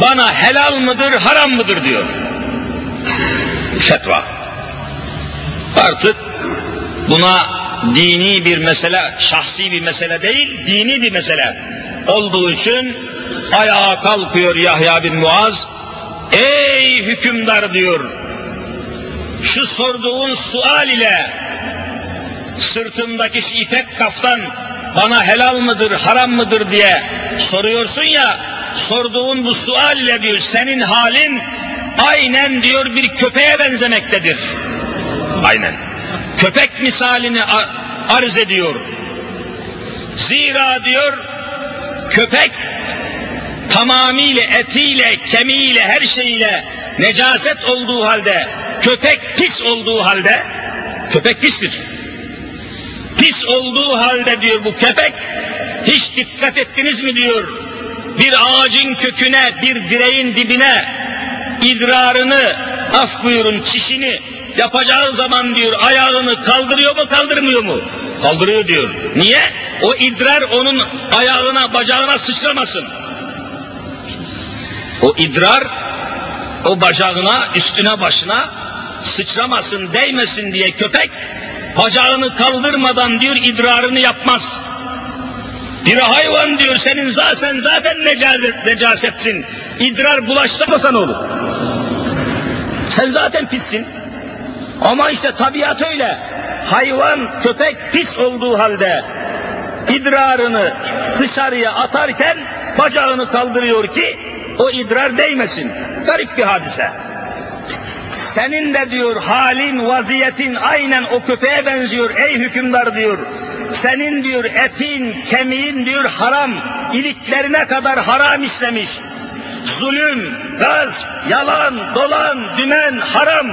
bana helal mıdır haram mıdır diyor. Fetva. Artık buna dini bir mesele, şahsi bir mesele değil, dini bir mesele olduğu için ayağa kalkıyor Yahya bin Muaz. Ey hükümdar diyor, şu sorduğun sual ile sırtımdaki şu ipek kaftan bana helal mıdır, haram mıdır diye soruyorsun ya, sorduğun bu sual ile diyor senin halin aynen diyor bir köpeğe benzemektedir. Aynen. Köpek misalini arz ediyor. Zira diyor köpek tamamıyla etiyle, kemiğiyle, her şeyiyle necaset olduğu halde, köpek pis olduğu halde, köpek pistir pis olduğu halde diyor bu köpek, hiç dikkat ettiniz mi diyor, bir ağacın köküne, bir direğin dibine idrarını af buyurun çişini yapacağı zaman diyor ayağını kaldırıyor mu kaldırmıyor mu? Kaldırıyor diyor. Niye? O idrar onun ayağına bacağına sıçramasın. O idrar o bacağına üstüne başına sıçramasın değmesin diye köpek bacağını kaldırmadan diyor idrarını yapmaz. Bir hayvan diyor senin zaten zaten necaset, necasetsin. İdrar bulaşsa olur? Sen zaten pissin. Ama işte tabiat öyle. Hayvan, köpek pis olduğu halde idrarını dışarıya atarken bacağını kaldırıyor ki o idrar değmesin. Garip bir hadise. Senin de diyor halin, vaziyetin aynen o köpeğe benziyor ey hükümdar diyor. Senin diyor etin, kemiğin diyor haram, iliklerine kadar haram işlemiş. Zulüm, gaz, yalan, dolan, dümen, haram.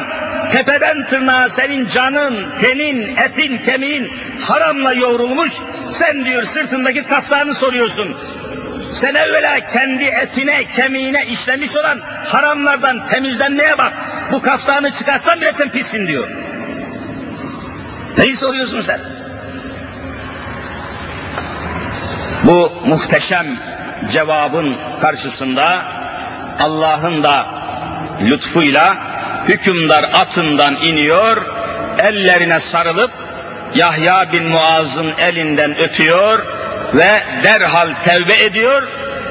Tepeden tırnağa senin canın, tenin, etin, kemiğin haramla yoğrulmuş. Sen diyor sırtındaki kaftanı soruyorsun. Sen evvela kendi etine, kemiğine işlemiş olan haramlardan temizlenmeye bak. Bu kaftanı çıkarsan bile sen pissin diyor. Neyi soruyorsun sen? Bu muhteşem cevabın karşısında Allah'ın da lütfuyla hükümdar atından iniyor, ellerine sarılıp Yahya bin Muaz'ın elinden öpüyor ve derhal tevbe ediyor.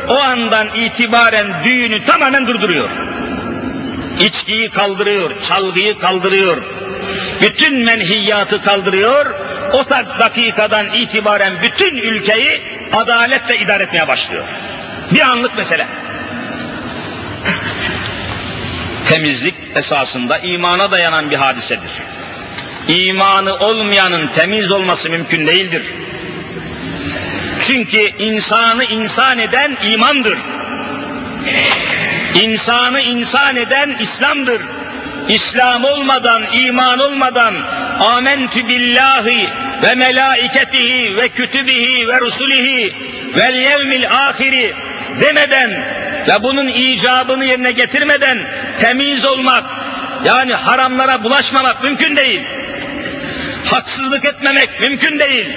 O andan itibaren düğünü tamamen durduruyor. İçkiyi kaldırıyor, çalgıyı kaldırıyor, bütün menhiyatı kaldırıyor. O dakikadan itibaren bütün ülkeyi adaletle idare etmeye başlıyor. Bir anlık mesele. Temizlik esasında imana dayanan bir hadisedir. İmanı olmayanın temiz olması mümkün değildir. Çünkü insanı insan eden imandır. İnsanı insan eden İslam'dır. İslam olmadan, iman olmadan amentü billahi ve melaiketihi ve kütübihi ve rusulihi vel yevmil ahiri demeden ve bunun icabını yerine getirmeden temiz olmak yani haramlara bulaşmamak mümkün değil. Haksızlık etmemek mümkün değil.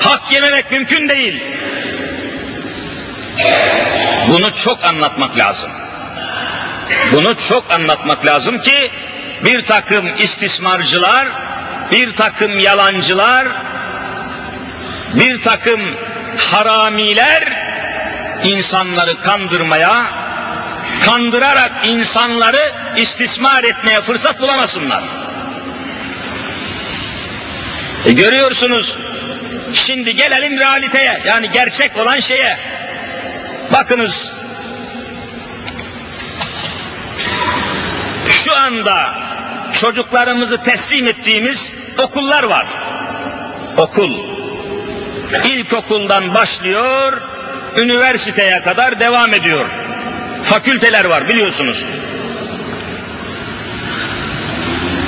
Hak yememek mümkün değil. Bunu çok anlatmak lazım. Bunu çok anlatmak lazım ki bir takım istismarcılar, bir takım yalancılar, bir takım haramiler insanları kandırmaya, kandırarak insanları istismar etmeye fırsat bulamasınlar. E görüyorsunuz, şimdi gelelim realiteye, yani gerçek olan şeye. Bakınız, şu anda çocuklarımızı teslim ettiğimiz okullar var. Okul. İlkokuldan başlıyor, üniversiteye kadar devam ediyor. Fakülteler var biliyorsunuz.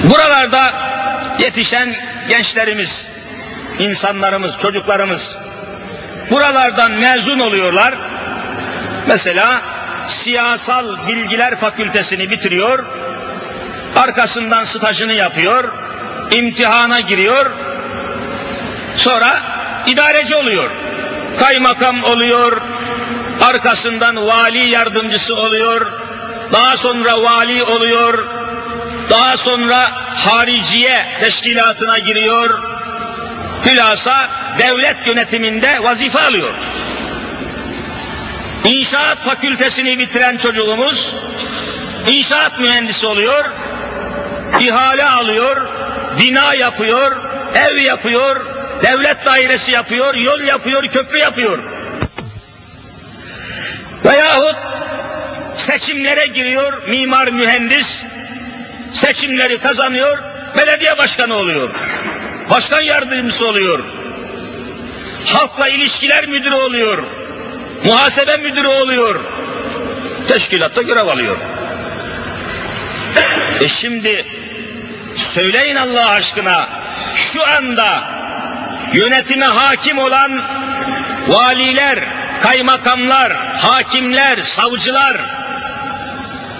Buralarda yetişen gençlerimiz, insanlarımız, çocuklarımız buralardan mezun oluyorlar. Mesela siyasal bilgiler fakültesini bitiriyor, arkasından stajını yapıyor, imtihana giriyor, sonra idareci oluyor, kaymakam oluyor, arkasından vali yardımcısı oluyor, daha sonra vali oluyor, daha sonra hariciye teşkilatına giriyor, hülasa devlet yönetiminde vazife alıyor. İnşaat fakültesini bitiren çocuğumuz inşaat mühendisi oluyor, ihale alıyor, bina yapıyor, ev yapıyor, devlet dairesi yapıyor, yol yapıyor, köprü yapıyor. Veyahut seçimlere giriyor mimar mühendis, seçimleri kazanıyor, belediye başkanı oluyor. Başkan yardımcısı oluyor. Halkla ilişkiler müdürü oluyor. Muhasebe müdürü oluyor. Teşkilatta görev alıyor. E şimdi söyleyin Allah aşkına şu anda yönetime hakim olan valiler, kaymakamlar, hakimler, savcılar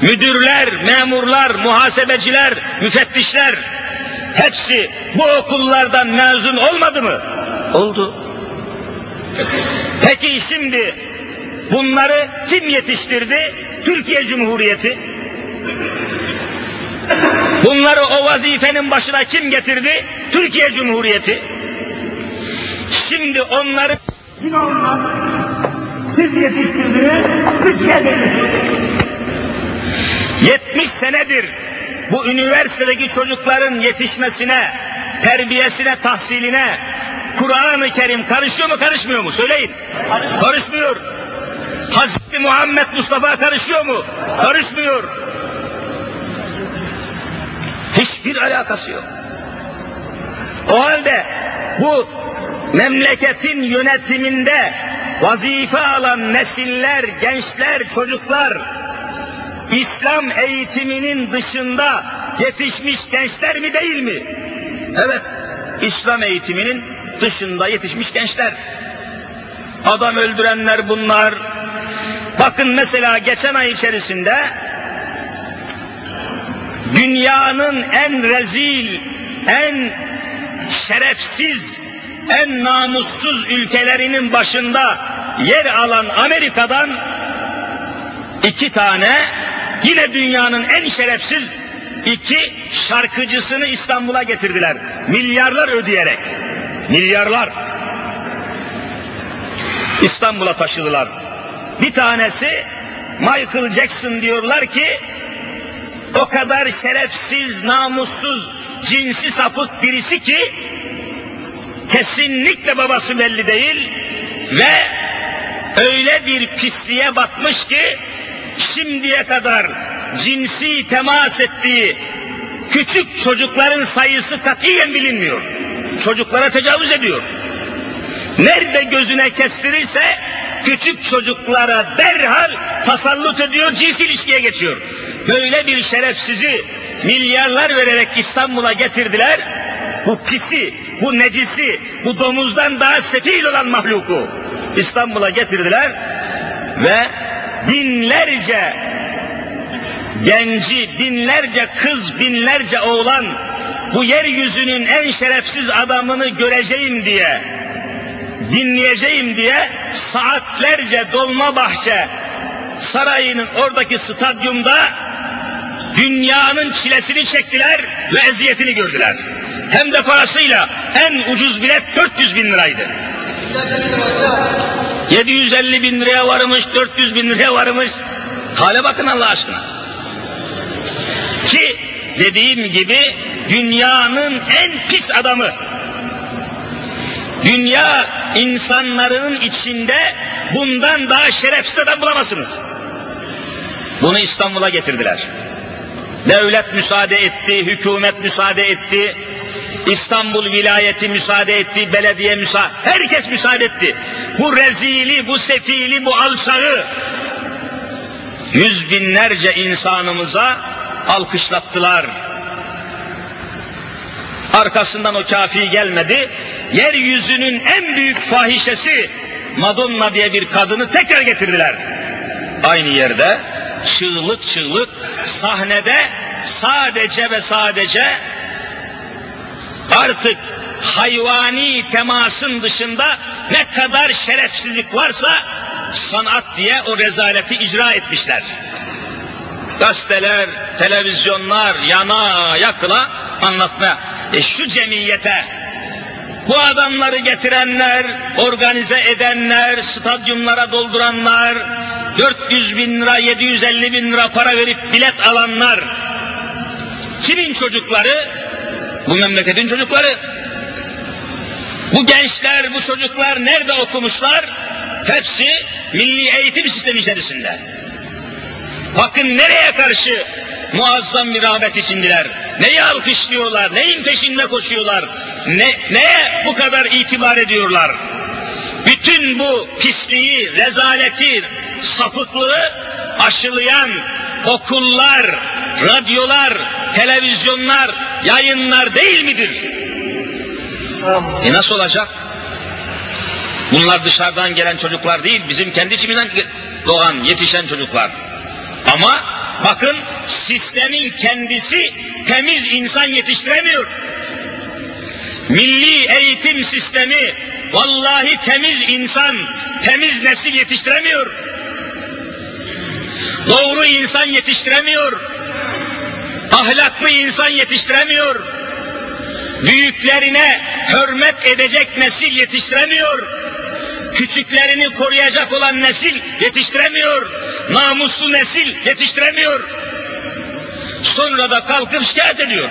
müdürler, memurlar, muhasebeciler, müfettişler hepsi bu okullardan mezun olmadı mı? Oldu. Peki şimdi bunları kim yetiştirdi? Türkiye Cumhuriyeti. Bunları o vazifenin başına kim getirdi? Türkiye Cumhuriyeti. Şimdi onları siz yetiştirdiniz, siz geldiniz. 70 senedir bu üniversitedeki çocukların yetişmesine, terbiyesine, tahsiline Kur'an-ı Kerim karışıyor mu karışmıyor mu? Söyleyin. Karışmıyor. Hazreti Muhammed Mustafa karışıyor mu? Karışmıyor. Hiçbir alakası yok. O halde bu memleketin yönetiminde vazife alan nesiller, gençler, çocuklar İslam eğitiminin dışında yetişmiş gençler mi değil mi? Evet, İslam eğitiminin dışında yetişmiş gençler. Adam öldürenler bunlar. Bakın mesela geçen ay içerisinde dünyanın en rezil, en şerefsiz, en namussuz ülkelerinin başında yer alan Amerika'dan iki tane yine dünyanın en şerefsiz iki şarkıcısını İstanbul'a getirdiler. Milyarlar ödeyerek. Milyarlar. İstanbul'a taşıdılar. Bir tanesi Michael Jackson diyorlar ki o kadar şerefsiz, namussuz, cinsi sapık birisi ki kesinlikle babası belli değil ve öyle bir pisliğe batmış ki şimdiye kadar cinsi temas ettiği küçük çocukların sayısı katiyen bilinmiyor. Çocuklara tecavüz ediyor. Nerede gözüne kestirirse küçük çocuklara derhal tasallut ediyor, cins ilişkiye geçiyor. Böyle bir şerefsizi milyarlar vererek İstanbul'a getirdiler. Bu pisi, bu necisi, bu domuzdan daha sefil olan mahluku. İstanbul'a getirdiler ve binlerce genci, binlerce kız, binlerce oğlan bu yeryüzünün en şerefsiz adamını göreceğim diye, dinleyeceğim diye saatlerce Dolmabahçe sarayının oradaki stadyumda dünyanın çilesini çektiler ve eziyetini gördüler. Hem de parasıyla en ucuz bilet 400 bin liraydı. 750 bin liraya varmış, 400 bin liraya varmış. Hale bakın Allah aşkına. Ki dediğim gibi dünyanın en pis adamı. Dünya insanların içinde bundan daha şerefsiz adam bulamazsınız. Bunu İstanbul'a getirdiler. Devlet müsaade etti, hükümet müsaade etti, İstanbul vilayeti müsaade etti, belediye müsaade, herkes müsaade etti. Bu rezili, bu sefili, bu alçağı yüz binlerce insanımıza alkışlattılar. Arkasından o kafi gelmedi. Yeryüzünün en büyük fahişesi Madonna diye bir kadını tekrar getirdiler. Aynı yerde çığlık çığlık sahnede sadece ve sadece artık hayvani temasın dışında ne kadar şerefsizlik varsa sanat diye o rezaleti icra etmişler. Gazeteler, televizyonlar yana yakıla anlatmaya. E şu cemiyete bu adamları getirenler, organize edenler, stadyumlara dolduranlar, 400 bin lira, 750 bin lira para verip bilet alanlar, kimin çocukları? Bu memleketin çocukları. Bu gençler, bu çocuklar nerede okumuşlar? Hepsi milli eğitim sistemi içerisinde. Bakın nereye karşı muazzam bir rağbet içindiler. Neyi alkışlıyorlar, neyin peşinde koşuyorlar, ne, neye bu kadar itibar ediyorlar? Bütün bu pisliği, rezaleti, sapıklığı aşılayan okullar, radyolar, televizyonlar, yayınlar değil midir? E nasıl olacak? Bunlar dışarıdan gelen çocuklar değil, bizim kendi içimizden doğan, yetişen çocuklar. Ama bakın sistemin kendisi temiz insan yetiştiremiyor. Milli eğitim sistemi vallahi temiz insan, temiz nesil yetiştiremiyor. Doğru insan yetiştiremiyor. Ahlaklı insan yetiştiremiyor. Büyüklerine hürmet edecek nesil yetiştiremiyor. Küçüklerini koruyacak olan nesil yetiştiremiyor. Namuslu nesil yetiştiremiyor. Sonra da kalkıp şikayet ediyor.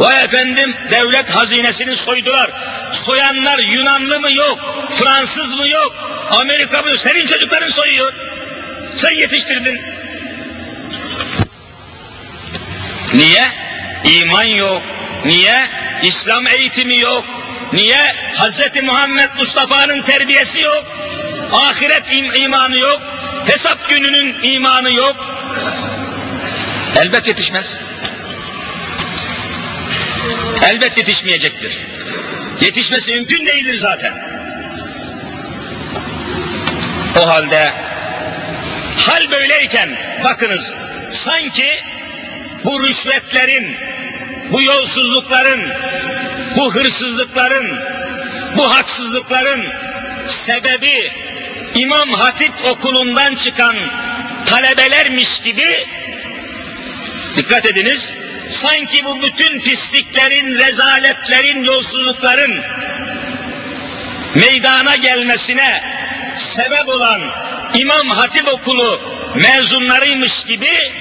Vay efendim devlet hazinesini soydular. Soyanlar Yunanlı mı yok, Fransız mı yok, Amerika mı yok. Senin çocukların soyuyor. Sen yetiştirdin. Niye? İman yok. Niye? İslam eğitimi yok. Niye? Hz. Muhammed Mustafa'nın terbiyesi yok. Ahiret im imanı yok. Hesap gününün imanı yok. Elbet yetişmez. Elbet yetişmeyecektir. Yetişmesi mümkün değildir zaten. O halde hal böyleyken bakınız sanki bu rüşvetlerin, bu yolsuzlukların, bu hırsızlıkların, bu haksızlıkların sebebi İmam Hatip okulundan çıkan talebelermiş gibi dikkat ediniz sanki bu bütün pisliklerin, rezaletlerin, yolsuzlukların meydana gelmesine sebep olan İmam Hatip okulu mezunlarıymış gibi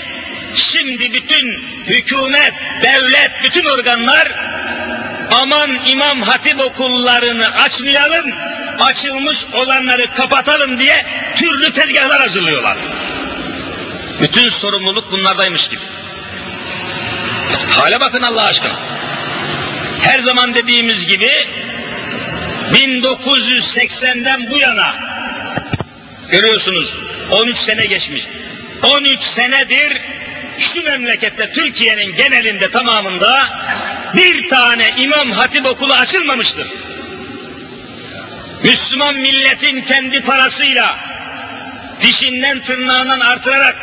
şimdi bütün hükümet, devlet, bütün organlar aman İmam Hatip okullarını açmayalım, açılmış olanları kapatalım diye türlü tezgahlar hazırlıyorlar. Bütün sorumluluk bunlardaymış gibi. Hale bakın Allah aşkına. Her zaman dediğimiz gibi 1980'den bu yana görüyorsunuz 13 sene geçmiş. 13 senedir şu memlekette Türkiye'nin genelinde tamamında bir tane İmam Hatip okulu açılmamıştır. Müslüman milletin kendi parasıyla dişinden tırnağından artırarak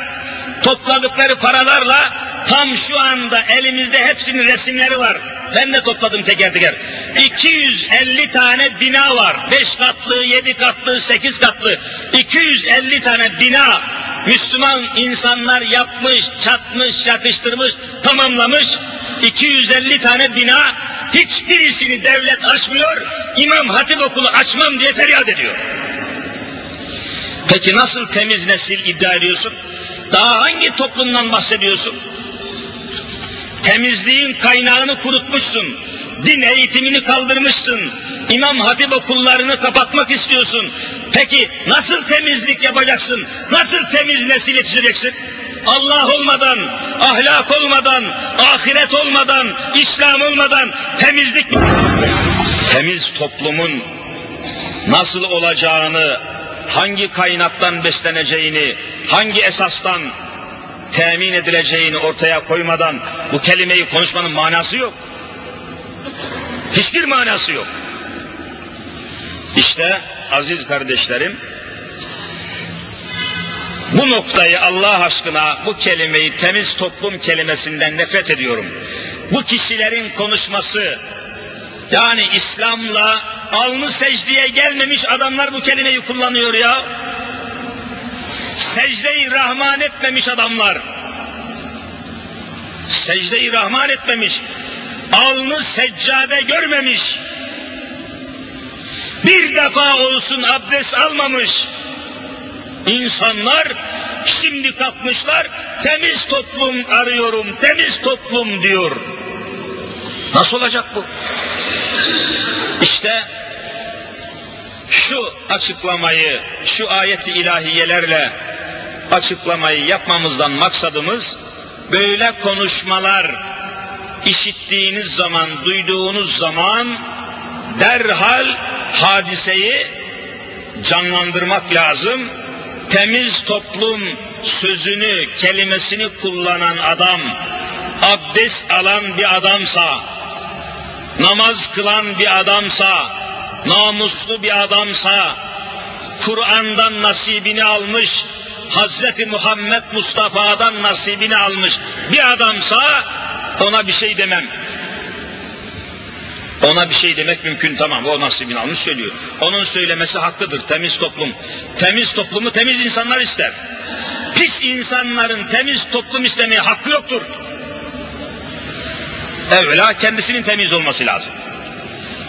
topladıkları paralarla tam şu anda elimizde hepsinin resimleri var. Ben de topladım teker teker. 250 tane bina var. 5 katlı, 7 katlı, 8 katlı. 250 tane bina Müslüman insanlar yapmış, çatmış, yakıştırmış, tamamlamış. 250 tane bina hiçbirisini devlet açmıyor. İmam Hatip okulu açmam diye feryat ediyor. Peki nasıl temiz nesil iddia ediyorsun? Daha hangi toplumdan bahsediyorsun? Temizliğin kaynağını kurutmuşsun. Din eğitimini kaldırmışsın. İmam Hatip okullarını kapatmak istiyorsun. Peki nasıl temizlik yapacaksın? Nasıl temiz nesil yetişeceksin? Allah olmadan, ahlak olmadan, ahiret olmadan, İslam olmadan temizlik Temiz toplumun nasıl olacağını, hangi kaynaktan besleneceğini, hangi esastan temin edileceğini ortaya koymadan bu kelimeyi konuşmanın manası yok. Hiçbir manası yok. İşte aziz kardeşlerim, bu noktayı Allah aşkına bu kelimeyi temiz toplum kelimesinden nefret ediyorum. Bu kişilerin konuşması yani İslam'la alnı secdeye gelmemiş adamlar bu kelimeyi kullanıyor ya. Secde-i Rahman etmemiş adamlar. Secde-i Rahman etmemiş. Alnı seccade görmemiş. Bir defa olsun abdest almamış. İnsanlar şimdi kalkmışlar temiz toplum arıyorum, temiz toplum diyor. Nasıl olacak bu? İşte şu açıklamayı, şu ayeti ilahiyelerle açıklamayı yapmamızdan maksadımız böyle konuşmalar işittiğiniz zaman, duyduğunuz zaman derhal hadiseyi canlandırmak lazım. Temiz toplum sözünü, kelimesini kullanan adam, abdest alan bir adamsa, namaz kılan bir adamsa, namuslu bir adamsa, Kur'an'dan nasibini almış, Hazreti Muhammed Mustafa'dan nasibini almış bir adamsa ona bir şey demem. Ona bir şey demek mümkün tamam o nasibini almış söylüyor. Onun söylemesi hakkıdır temiz toplum. Temiz toplumu temiz insanlar ister. Pis insanların temiz toplum istemeye hakkı yoktur. Evvela kendisinin temiz olması lazım.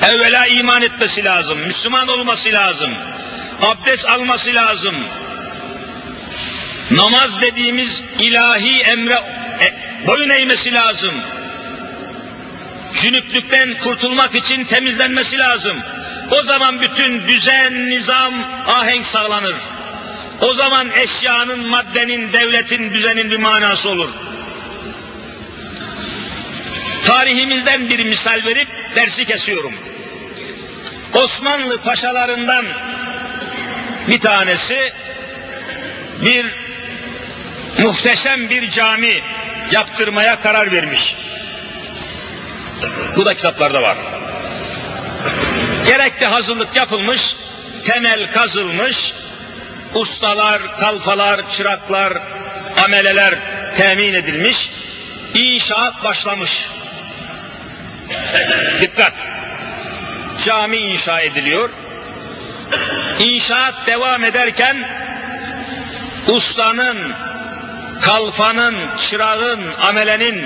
Evvela iman etmesi lazım, Müslüman olması lazım, abdest alması lazım. Namaz dediğimiz ilahi emre e, boyun eğmesi lazım. Cünüplükten kurtulmak için temizlenmesi lazım. O zaman bütün düzen, nizam, ahenk sağlanır. O zaman eşyanın, maddenin, devletin, düzenin bir manası olur. Tarihimizden bir misal verip dersi kesiyorum. Osmanlı paşalarından bir tanesi bir muhteşem bir cami yaptırmaya karar vermiş. Bu da kitaplarda var. Gerekli hazırlık yapılmış, temel kazılmış, ustalar, kalfalar, çıraklar, ameleler temin edilmiş, inşaat başlamış. Dikkat! Cami inşa ediliyor. İnşaat devam ederken ustanın, kalfanın, çırağın, amelenin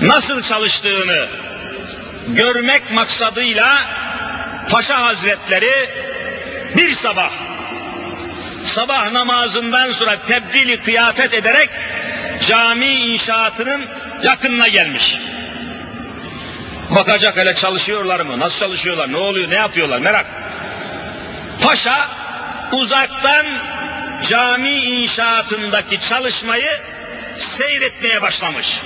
nasıl çalıştığını görmek maksadıyla Paşa Hazretleri bir sabah sabah namazından sonra tebdili kıyafet ederek cami inşaatının yakınına gelmiş. Bakacak hele çalışıyorlar mı? Nasıl çalışıyorlar? Ne oluyor? Ne yapıyorlar? Merak. Paşa uzaktan cami inşaatındaki çalışmayı seyretmeye başlamış.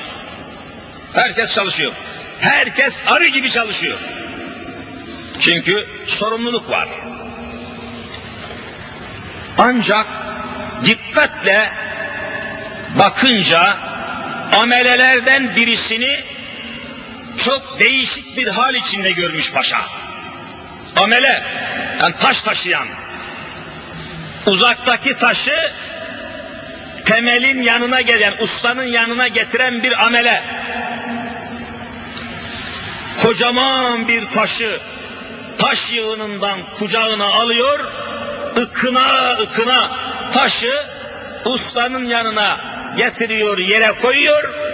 Herkes çalışıyor. Herkes arı gibi çalışıyor. Çünkü sorumluluk var. Ancak dikkatle bakınca amelelerden birisini çok değişik bir hal içinde görmüş paşa. Amele, yani taş taşıyan. Uzaktaki taşı temelin yanına gelen, ustanın yanına getiren bir amele. Kocaman bir taşı taş yığınından kucağına alıyor, ıkına ıkına taşı ustanın yanına getiriyor, yere koyuyor,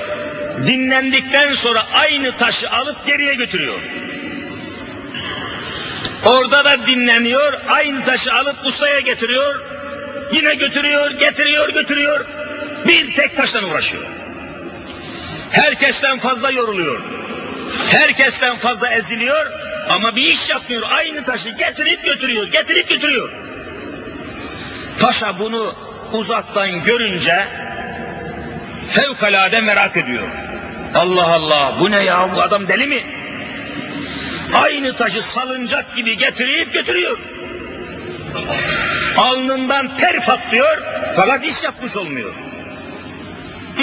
dinlendikten sonra aynı taşı alıp geriye götürüyor. Orada da dinleniyor, aynı taşı alıp ustaya getiriyor, yine götürüyor, getiriyor, götürüyor. Bir tek taştan uğraşıyor. Herkesten fazla yoruluyor. Herkesten fazla eziliyor ama bir iş yapmıyor. Aynı taşı getirip götürüyor, getirip götürüyor. Paşa bunu uzaktan görünce fevkalade merak ediyor. Allah Allah bu ne ya bu adam deli mi? Aynı taşı salıncak gibi getirip götürüyor. Alnından ter patlıyor fakat iş yapmış olmuyor.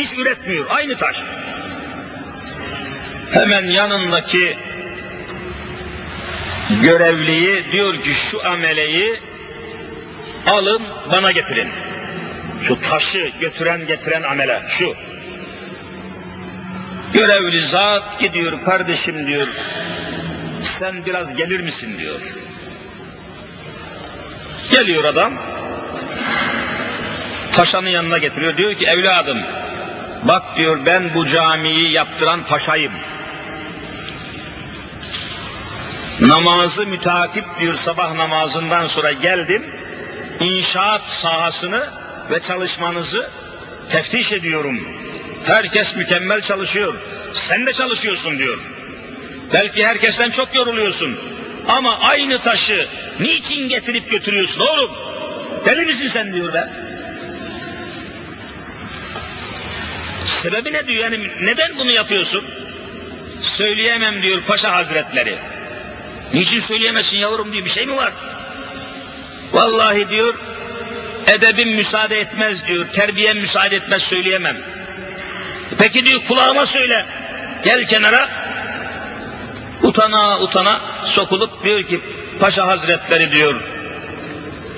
İş üretmiyor aynı taş. Hemen yanındaki görevliyi diyor ki şu ameleyi alın bana getirin. Şu taşı götüren getiren amele şu. Görevli zat gidiyor kardeşim diyor. Sen biraz gelir misin diyor. Geliyor adam. Paşanın yanına getiriyor. Diyor ki evladım bak diyor ben bu camiyi yaptıran paşayım. Namazı mütakip diyor sabah namazından sonra geldim. İnşaat sahasını ve çalışmanızı teftiş ediyorum. Herkes mükemmel çalışıyor. Sen de çalışıyorsun diyor. Belki herkesten çok yoruluyorsun. Ama aynı taşı niçin getirip götürüyorsun oğlum? Deli misin sen diyor be. Sebebi ne diyor yani neden bunu yapıyorsun? Söyleyemem diyor Paşa Hazretleri. Niçin söyleyemezsin yavrum diyor bir şey mi var? Vallahi diyor edebim müsaade etmez diyor, terbiyem müsaade etmez söyleyemem. Peki diyor kulağıma söyle. Gel kenara. Utana utana sokulup diyor ki Paşa Hazretleri diyor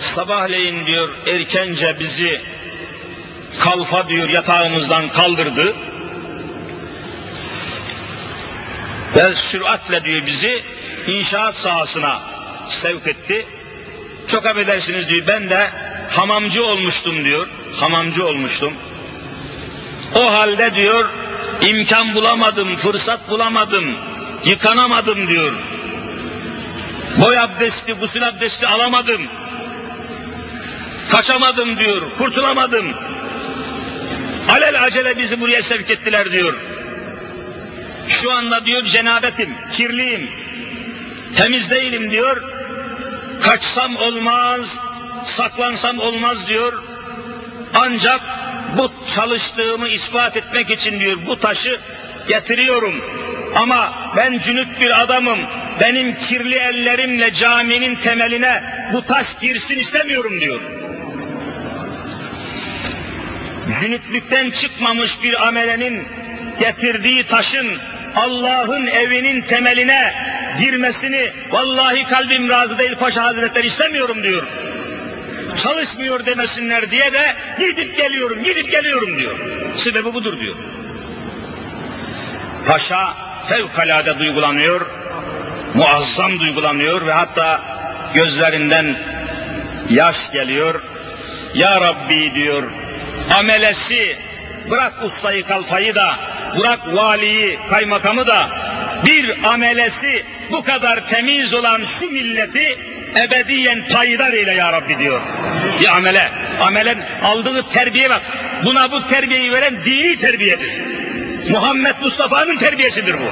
sabahleyin diyor erkence bizi kalfa diyor yatağımızdan kaldırdı. Ve süratle diyor bizi inşaat sahasına sevk etti. Çok affedersiniz diyor ben de hamamcı olmuştum diyor. Hamamcı olmuştum. O halde diyor imkan bulamadım, fırsat bulamadım, yıkanamadım diyor. Boy abdesti, gusül abdesti alamadım. Kaçamadım diyor, kurtulamadım. Alel acele bizi buraya sevk ettiler diyor. Şu anda diyor cenabetim, kirliyim, temiz değilim diyor. Kaçsam olmaz, saklansam olmaz diyor. Ancak bu çalıştığımı ispat etmek için diyor bu taşı getiriyorum. Ama ben cünüp bir adamım. Benim kirli ellerimle caminin temeline bu taş girsin istemiyorum diyor. Cünüplükten çıkmamış bir amelenin getirdiği taşın Allah'ın evinin temeline girmesini vallahi kalbim razı değil Paşa Hazretleri istemiyorum diyor. Çalışmıyor demesinler diye de gidip geliyorum, gidip geliyorum diyor. Sebebi budur diyor. Paşa fevkalade duygulanıyor, muazzam duygulanıyor ve hatta gözlerinden yaş geliyor. Ya Rabbi diyor, amelesi bırak ustayı kalfayı da, bırak valiyi, kaymakamı da, bir amelesi bu kadar temiz olan şu milleti ebediyen payidar eyle ya Rabbi diyor. Bir amele, amelen aldığı terbiye bak. Buna bu terbiyeyi veren dini terbiyedir. Muhammed Mustafa'nın terbiyesidir bu.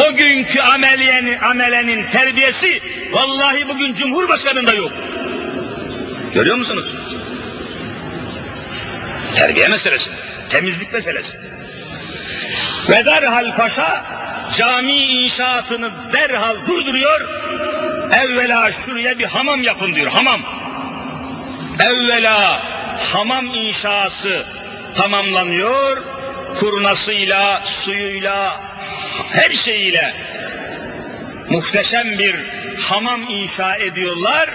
O günkü ameliyenin, amelenin terbiyesi vallahi bugün Cumhurbaşkanı'nda yok. Görüyor musunuz? Terbiye meselesi, temizlik meselesi. Ve derhal paşa cami inşaatını derhal durduruyor. Evvela şuraya bir hamam yapın diyor, hamam. Evvela hamam inşası tamamlanıyor. Kurnasıyla, suyuyla, her şeyiyle muhteşem bir hamam inşa ediyorlar.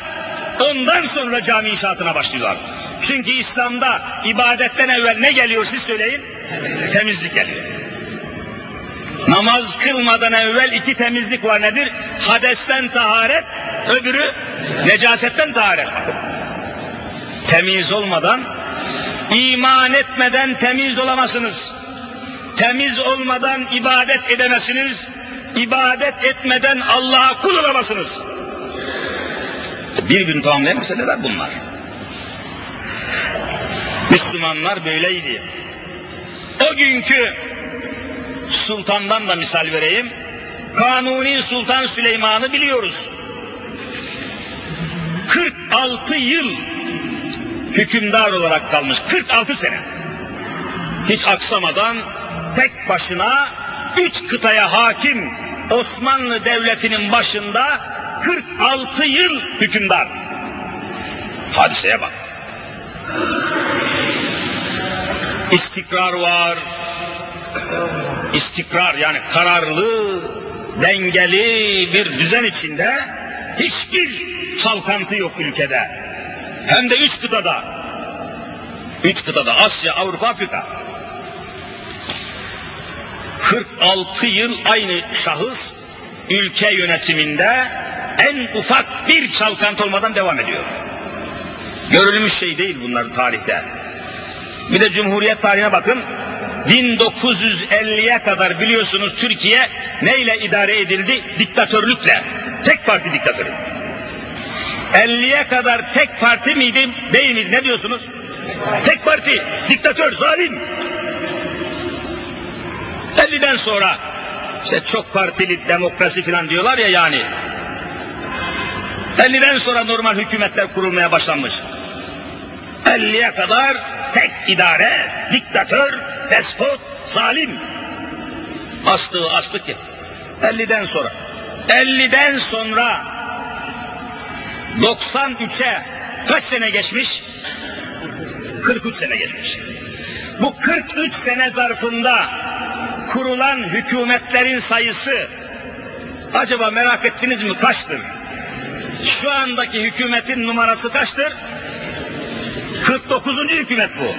Ondan sonra cami inşaatına başlıyorlar. Çünkü İslam'da ibadetten evvel ne geliyor siz söyleyin? Temizlik geliyor. Namaz kılmadan evvel iki temizlik var nedir? Hadesten taharet, öbürü necasetten taharet. Temiz olmadan, iman etmeden temiz olamazsınız. Temiz olmadan ibadet edemezsiniz. İbadet etmeden Allah'a kul olamazsınız. Birbirini tamamlayan meseleler bunlar. Müslümanlar böyleydi. O günkü sultandan da misal vereyim. Kanuni Sultan Süleyman'ı biliyoruz. 46 yıl hükümdar olarak kalmış. 46 sene. Hiç aksamadan tek başına üç kıtaya hakim Osmanlı Devleti'nin başında 46 yıl hükümdar. Hadiseye bak. İstikrar var. İstikrar yani kararlı, dengeli bir düzen içinde hiçbir çalkantı yok ülkede. Hem de üç kıtada. Üç kıtada Asya, Avrupa, Afrika. 46 yıl aynı şahıs ülke yönetiminde en ufak bir çalkantı olmadan devam ediyor. Görülmüş şey değil bunlar tarihte. Bir de Cumhuriyet tarihine bakın. 1950'ye kadar biliyorsunuz Türkiye neyle idare edildi? Diktatörlükle. Tek parti diktatörü. 50'ye kadar tek parti miydi, değil miydi? Ne diyorsunuz? Tek parti, diktatör, zalim. 50'den sonra işte çok partili demokrasi falan diyorlar ya yani. 50'den sonra normal hükümetler kurulmaya başlanmış. 50'ye kadar tek idare, diktatör, despot, zalim. Astığı astık ki. 50'den sonra. 50'den sonra 93'e kaç sene geçmiş? 43 sene geçmiş. Bu 43 sene zarfında kurulan hükümetlerin sayısı acaba merak ettiniz mi kaçtır? Şu andaki hükümetin numarası kaçtır? 49. hükümet bu.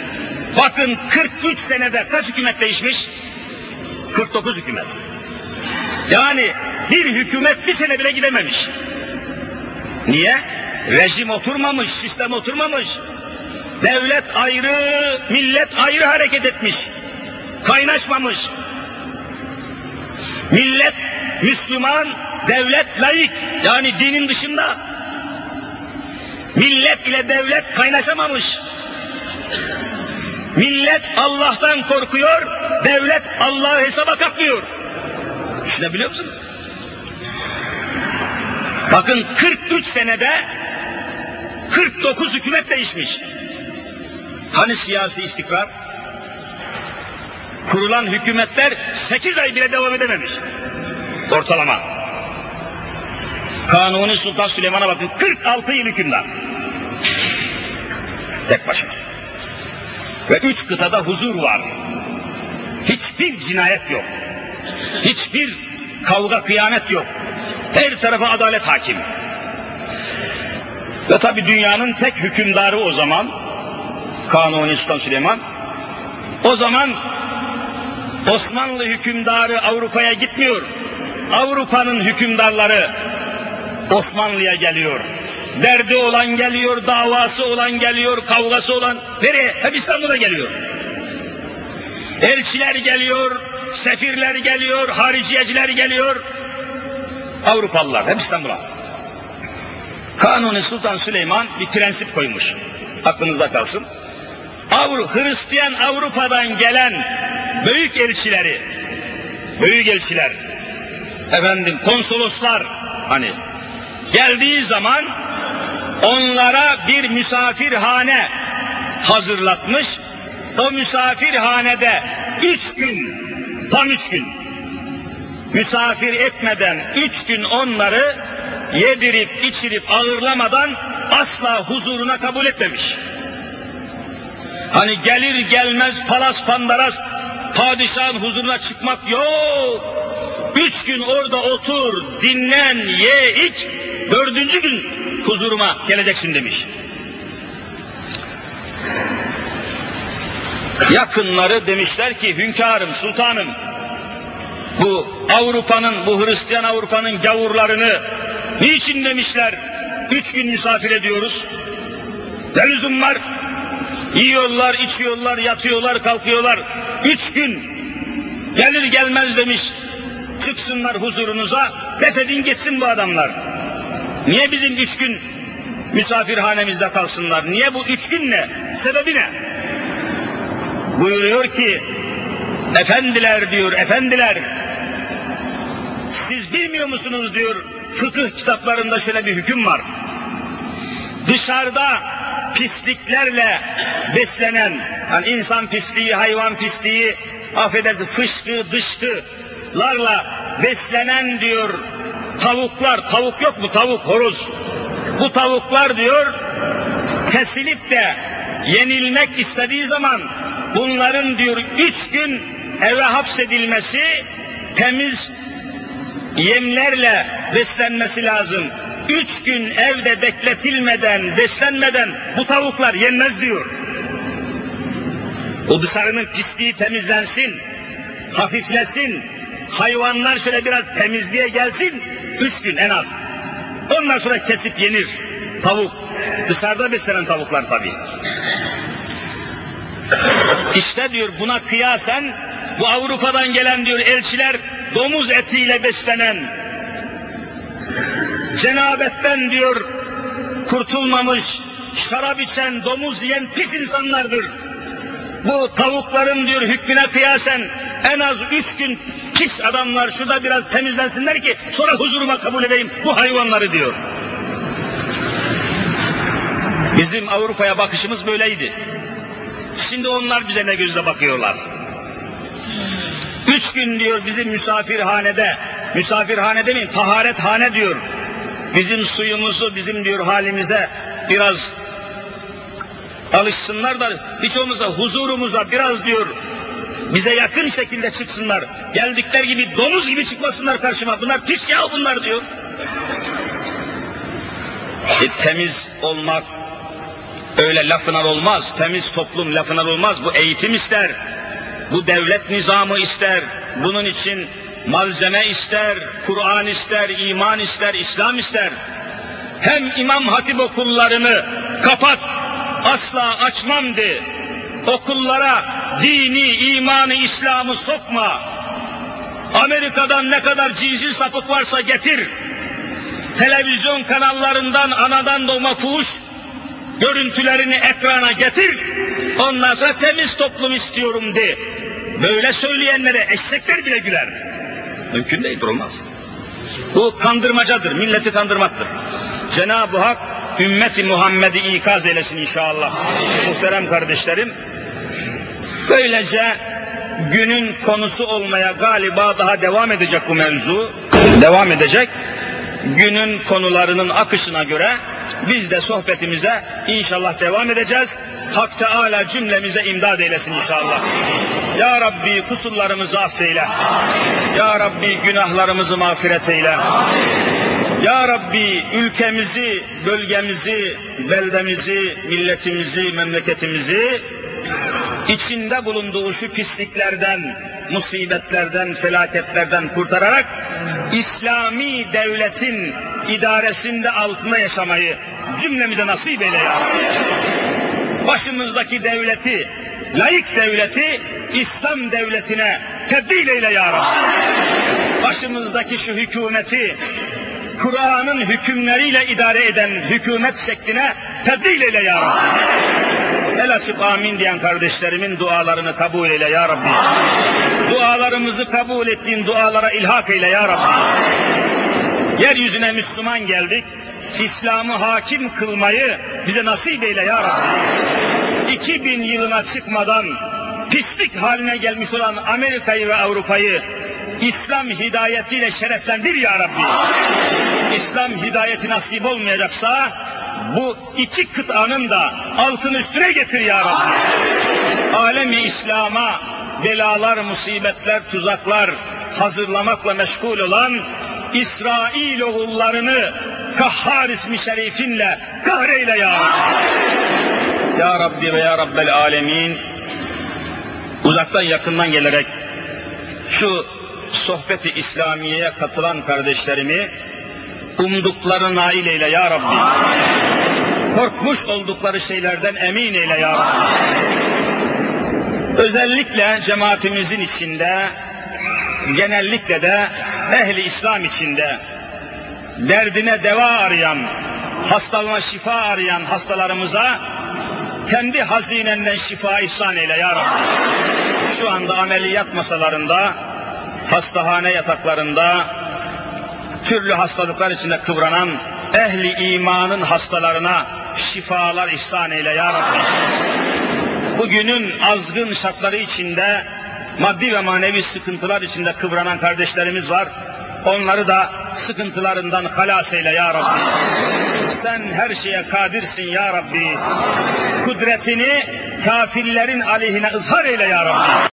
Bakın 43 senede kaç hükümet değişmiş? 49 hükümet. Yani bir hükümet bir sene bile gidememiş. Niye? Rejim oturmamış, sistem oturmamış. Devlet ayrı, millet ayrı hareket etmiş. Kaynaşmamış. Millet Müslüman, devlet layık. Yani dinin dışında. Millet ile devlet kaynaşamamış. Millet Allah'tan korkuyor, devlet Allah'ı hesaba katmıyor. Düşünebiliyor musun? Bakın 43 senede 49 hükümet değişmiş. Hani siyasi istikrar? Kurulan hükümetler 8 ay bile devam edememiş. Ortalama. Kanuni Sultan Süleyman'a bakın 46 yıl hükümdar. Tek başına. Ve üç kıtada huzur var. Hiçbir cinayet yok. Hiçbir kavga kıyamet yok. Her tarafa adalet hakim. Ve tabi dünyanın tek hükümdarı o zaman Kanuni Sultan Süleyman. O zaman Osmanlı hükümdarı Avrupa'ya gitmiyor. Avrupa'nın hükümdarları Osmanlı'ya geliyor. Derdi olan geliyor, davası olan geliyor, kavgası olan nereye? Hep İstanbul'a geliyor. Elçiler geliyor, sefirler geliyor, hariciyeciler geliyor. Avrupalılar hep İstanbul'a. Kanuni Sultan Süleyman bir prensip koymuş. Aklınızda kalsın. Avru, Hristiyan Avrupa'dan gelen büyük elçileri, büyük elçiler, efendim konsoloslar hani geldiği zaman onlara bir misafirhane hazırlatmış. O misafirhanede üç gün, tam üç gün misafir etmeden üç gün onları yedirip içirip ağırlamadan asla huzuruna kabul etmemiş. Hani gelir gelmez palas pandaras padişahın huzuruna çıkmak yok. Üç gün orada otur, dinlen, ye, iç. Dördüncü gün huzuruma geleceksin demiş. Yakınları demişler ki hünkârım, sultanım, bu Avrupa'nın, bu Hristiyan Avrupa'nın gavurlarını niçin demişler üç gün misafir ediyoruz? Ne lüzum var? Yiyorlar, içiyorlar, yatıyorlar, kalkıyorlar. Üç gün gelir gelmez demiş çıksınlar huzurunuza, defedin gitsin bu adamlar. Niye bizim üç gün misafirhanemizde kalsınlar? Niye bu üç gün ne? Sebebi ne? Buyuruyor ki, efendiler diyor, efendiler, siz bilmiyor musunuz diyor, fıkıh kitaplarında şöyle bir hüküm var. Dışarıda pisliklerle beslenen, yani insan pisliği, hayvan pisliği, affedersin fışkı, dışkılarla beslenen diyor tavuklar, tavuk yok mu tavuk, horoz. Bu tavuklar diyor kesilip de yenilmek istediği zaman bunların diyor üç gün eve hapsedilmesi, temiz yemlerle beslenmesi lazım. Üç gün evde bekletilmeden, beslenmeden bu tavuklar yenmez diyor. O dışarının pisliği temizlensin, hafiflesin, hayvanlar şöyle biraz temizliğe gelsin, üç gün en az. Ondan sonra kesip yenir tavuk. Dışarıda beslenen tavuklar tabii. İşte diyor buna kıyasen bu Avrupa'dan gelen diyor elçiler domuz etiyle beslenen cenabetten diyor kurtulmamış şarap içen domuz yiyen pis insanlardır. Bu tavukların diyor hükmüne kıyasen en az üç gün pis adamlar şurada biraz temizlensinler ki sonra huzuruma kabul edeyim bu hayvanları diyor. Bizim Avrupa'ya bakışımız böyleydi. Şimdi onlar bize ne gözle bakıyorlar. Üç gün diyor bizim misafirhanede, misafirhane demeyin taharethane diyor. Bizim suyumuzu, bizim diyor halimize biraz alışsınlar da hiç olmazsa huzurumuza biraz diyor bize yakın şekilde çıksınlar. Geldikler gibi domuz gibi çıkmasınlar karşıma. Bunlar pis ya bunlar diyor. E, temiz olmak öyle lafına olmaz. Temiz toplum lafına olmaz. Bu eğitim ister. Bu devlet nizamı ister. Bunun için malzeme ister, Kur'an ister, iman ister, İslam ister. Hem İmam Hatip okullarını kapat, asla açmam de. Okullara dini, imanı, İslam'ı sokma. Amerika'dan ne kadar cinsi sapık varsa getir. Televizyon kanallarından anadan doğma fuhuş görüntülerini ekrana getir. Ondan sonra temiz toplum istiyorum de. Böyle söyleyenlere eşekler bile güler. Mümkün değildir olmaz. Bu kandırmacadır, milleti kandırmaktır. Cenab-ı Hak ümmeti Muhammed'i ikaz eylesin inşallah. Muhterem kardeşlerim, böylece günün konusu olmaya galiba daha devam edecek bu mevzu. Devam edecek. Günün konularının akışına göre biz de sohbetimize inşallah devam edeceğiz. Hak Teala cümlemize imdad eylesin inşallah. Ya Rabbi kusurlarımızı affeyle. Ya Rabbi günahlarımızı mağfiret eyle. Ya Rabbi ülkemizi, bölgemizi, beldemizi, milletimizi, memleketimizi içinde bulunduğu şu pisliklerden, musibetlerden, felaketlerden kurtararak İslami devletin idaresinde altında yaşamayı cümlemize nasip eyle ya Başımızdaki devleti, layık devleti İslam devletine tebdil eyle ya Rabbi. Başımızdaki şu hükümeti Kur'an'ın hükümleriyle idare eden hükümet şekline tebdil eyle ya Rabbi. El açıp amin diyen kardeşlerimin dualarını kabul eyle ya Rabbi. Dualarımızı kabul ettiğin dualara ilhak eyle ya Rabbi. Yeryüzüne Müslüman geldik. İslam'ı hakim kılmayı bize nasip eyle ya Rabbi. 2000 yılına çıkmadan pislik haline gelmiş olan Amerika'yı ve Avrupa'yı İslam hidayetiyle şereflendir ya Rabbi. İslam hidayeti nasip olmayacaksa bu iki kıtanın da altını üstüne getir ya Rabbi. Alemi İslam'a belalar, musibetler, tuzaklar hazırlamakla meşgul olan İsrail oğullarını Kahhar ismi şerifinle kahreyle ya Rabbi. Ya Rabbi ve Ya Rabbel Alemin uzaktan yakından gelerek şu sohbeti İslamiye'ye katılan kardeşlerimi umdukları nail eyle ya Rabbi. Korkmuş oldukları şeylerden emin eyle ya Rabbi. Özellikle cemaatimizin içinde, genellikle de ehli İslam içinde derdine deva arayan, hastalığına şifa arayan hastalarımıza kendi hazinenden şifa ihsan eyle ya Rabbi. Şu anda ameliyat masalarında, hastahane yataklarında, türlü hastalıklar içinde kıvranan ehli imanın hastalarına şifalar ihsan eyle ya Rabbi. Bugünün azgın şartları içinde maddi ve manevi sıkıntılar içinde kıvranan kardeşlerimiz var. Onları da sıkıntılarından halas eyle ya Rabbi. Sen her şeye kadirsin ya Rabbi. Kudretini kafirlerin aleyhine ızhar eyle ya Rabbi.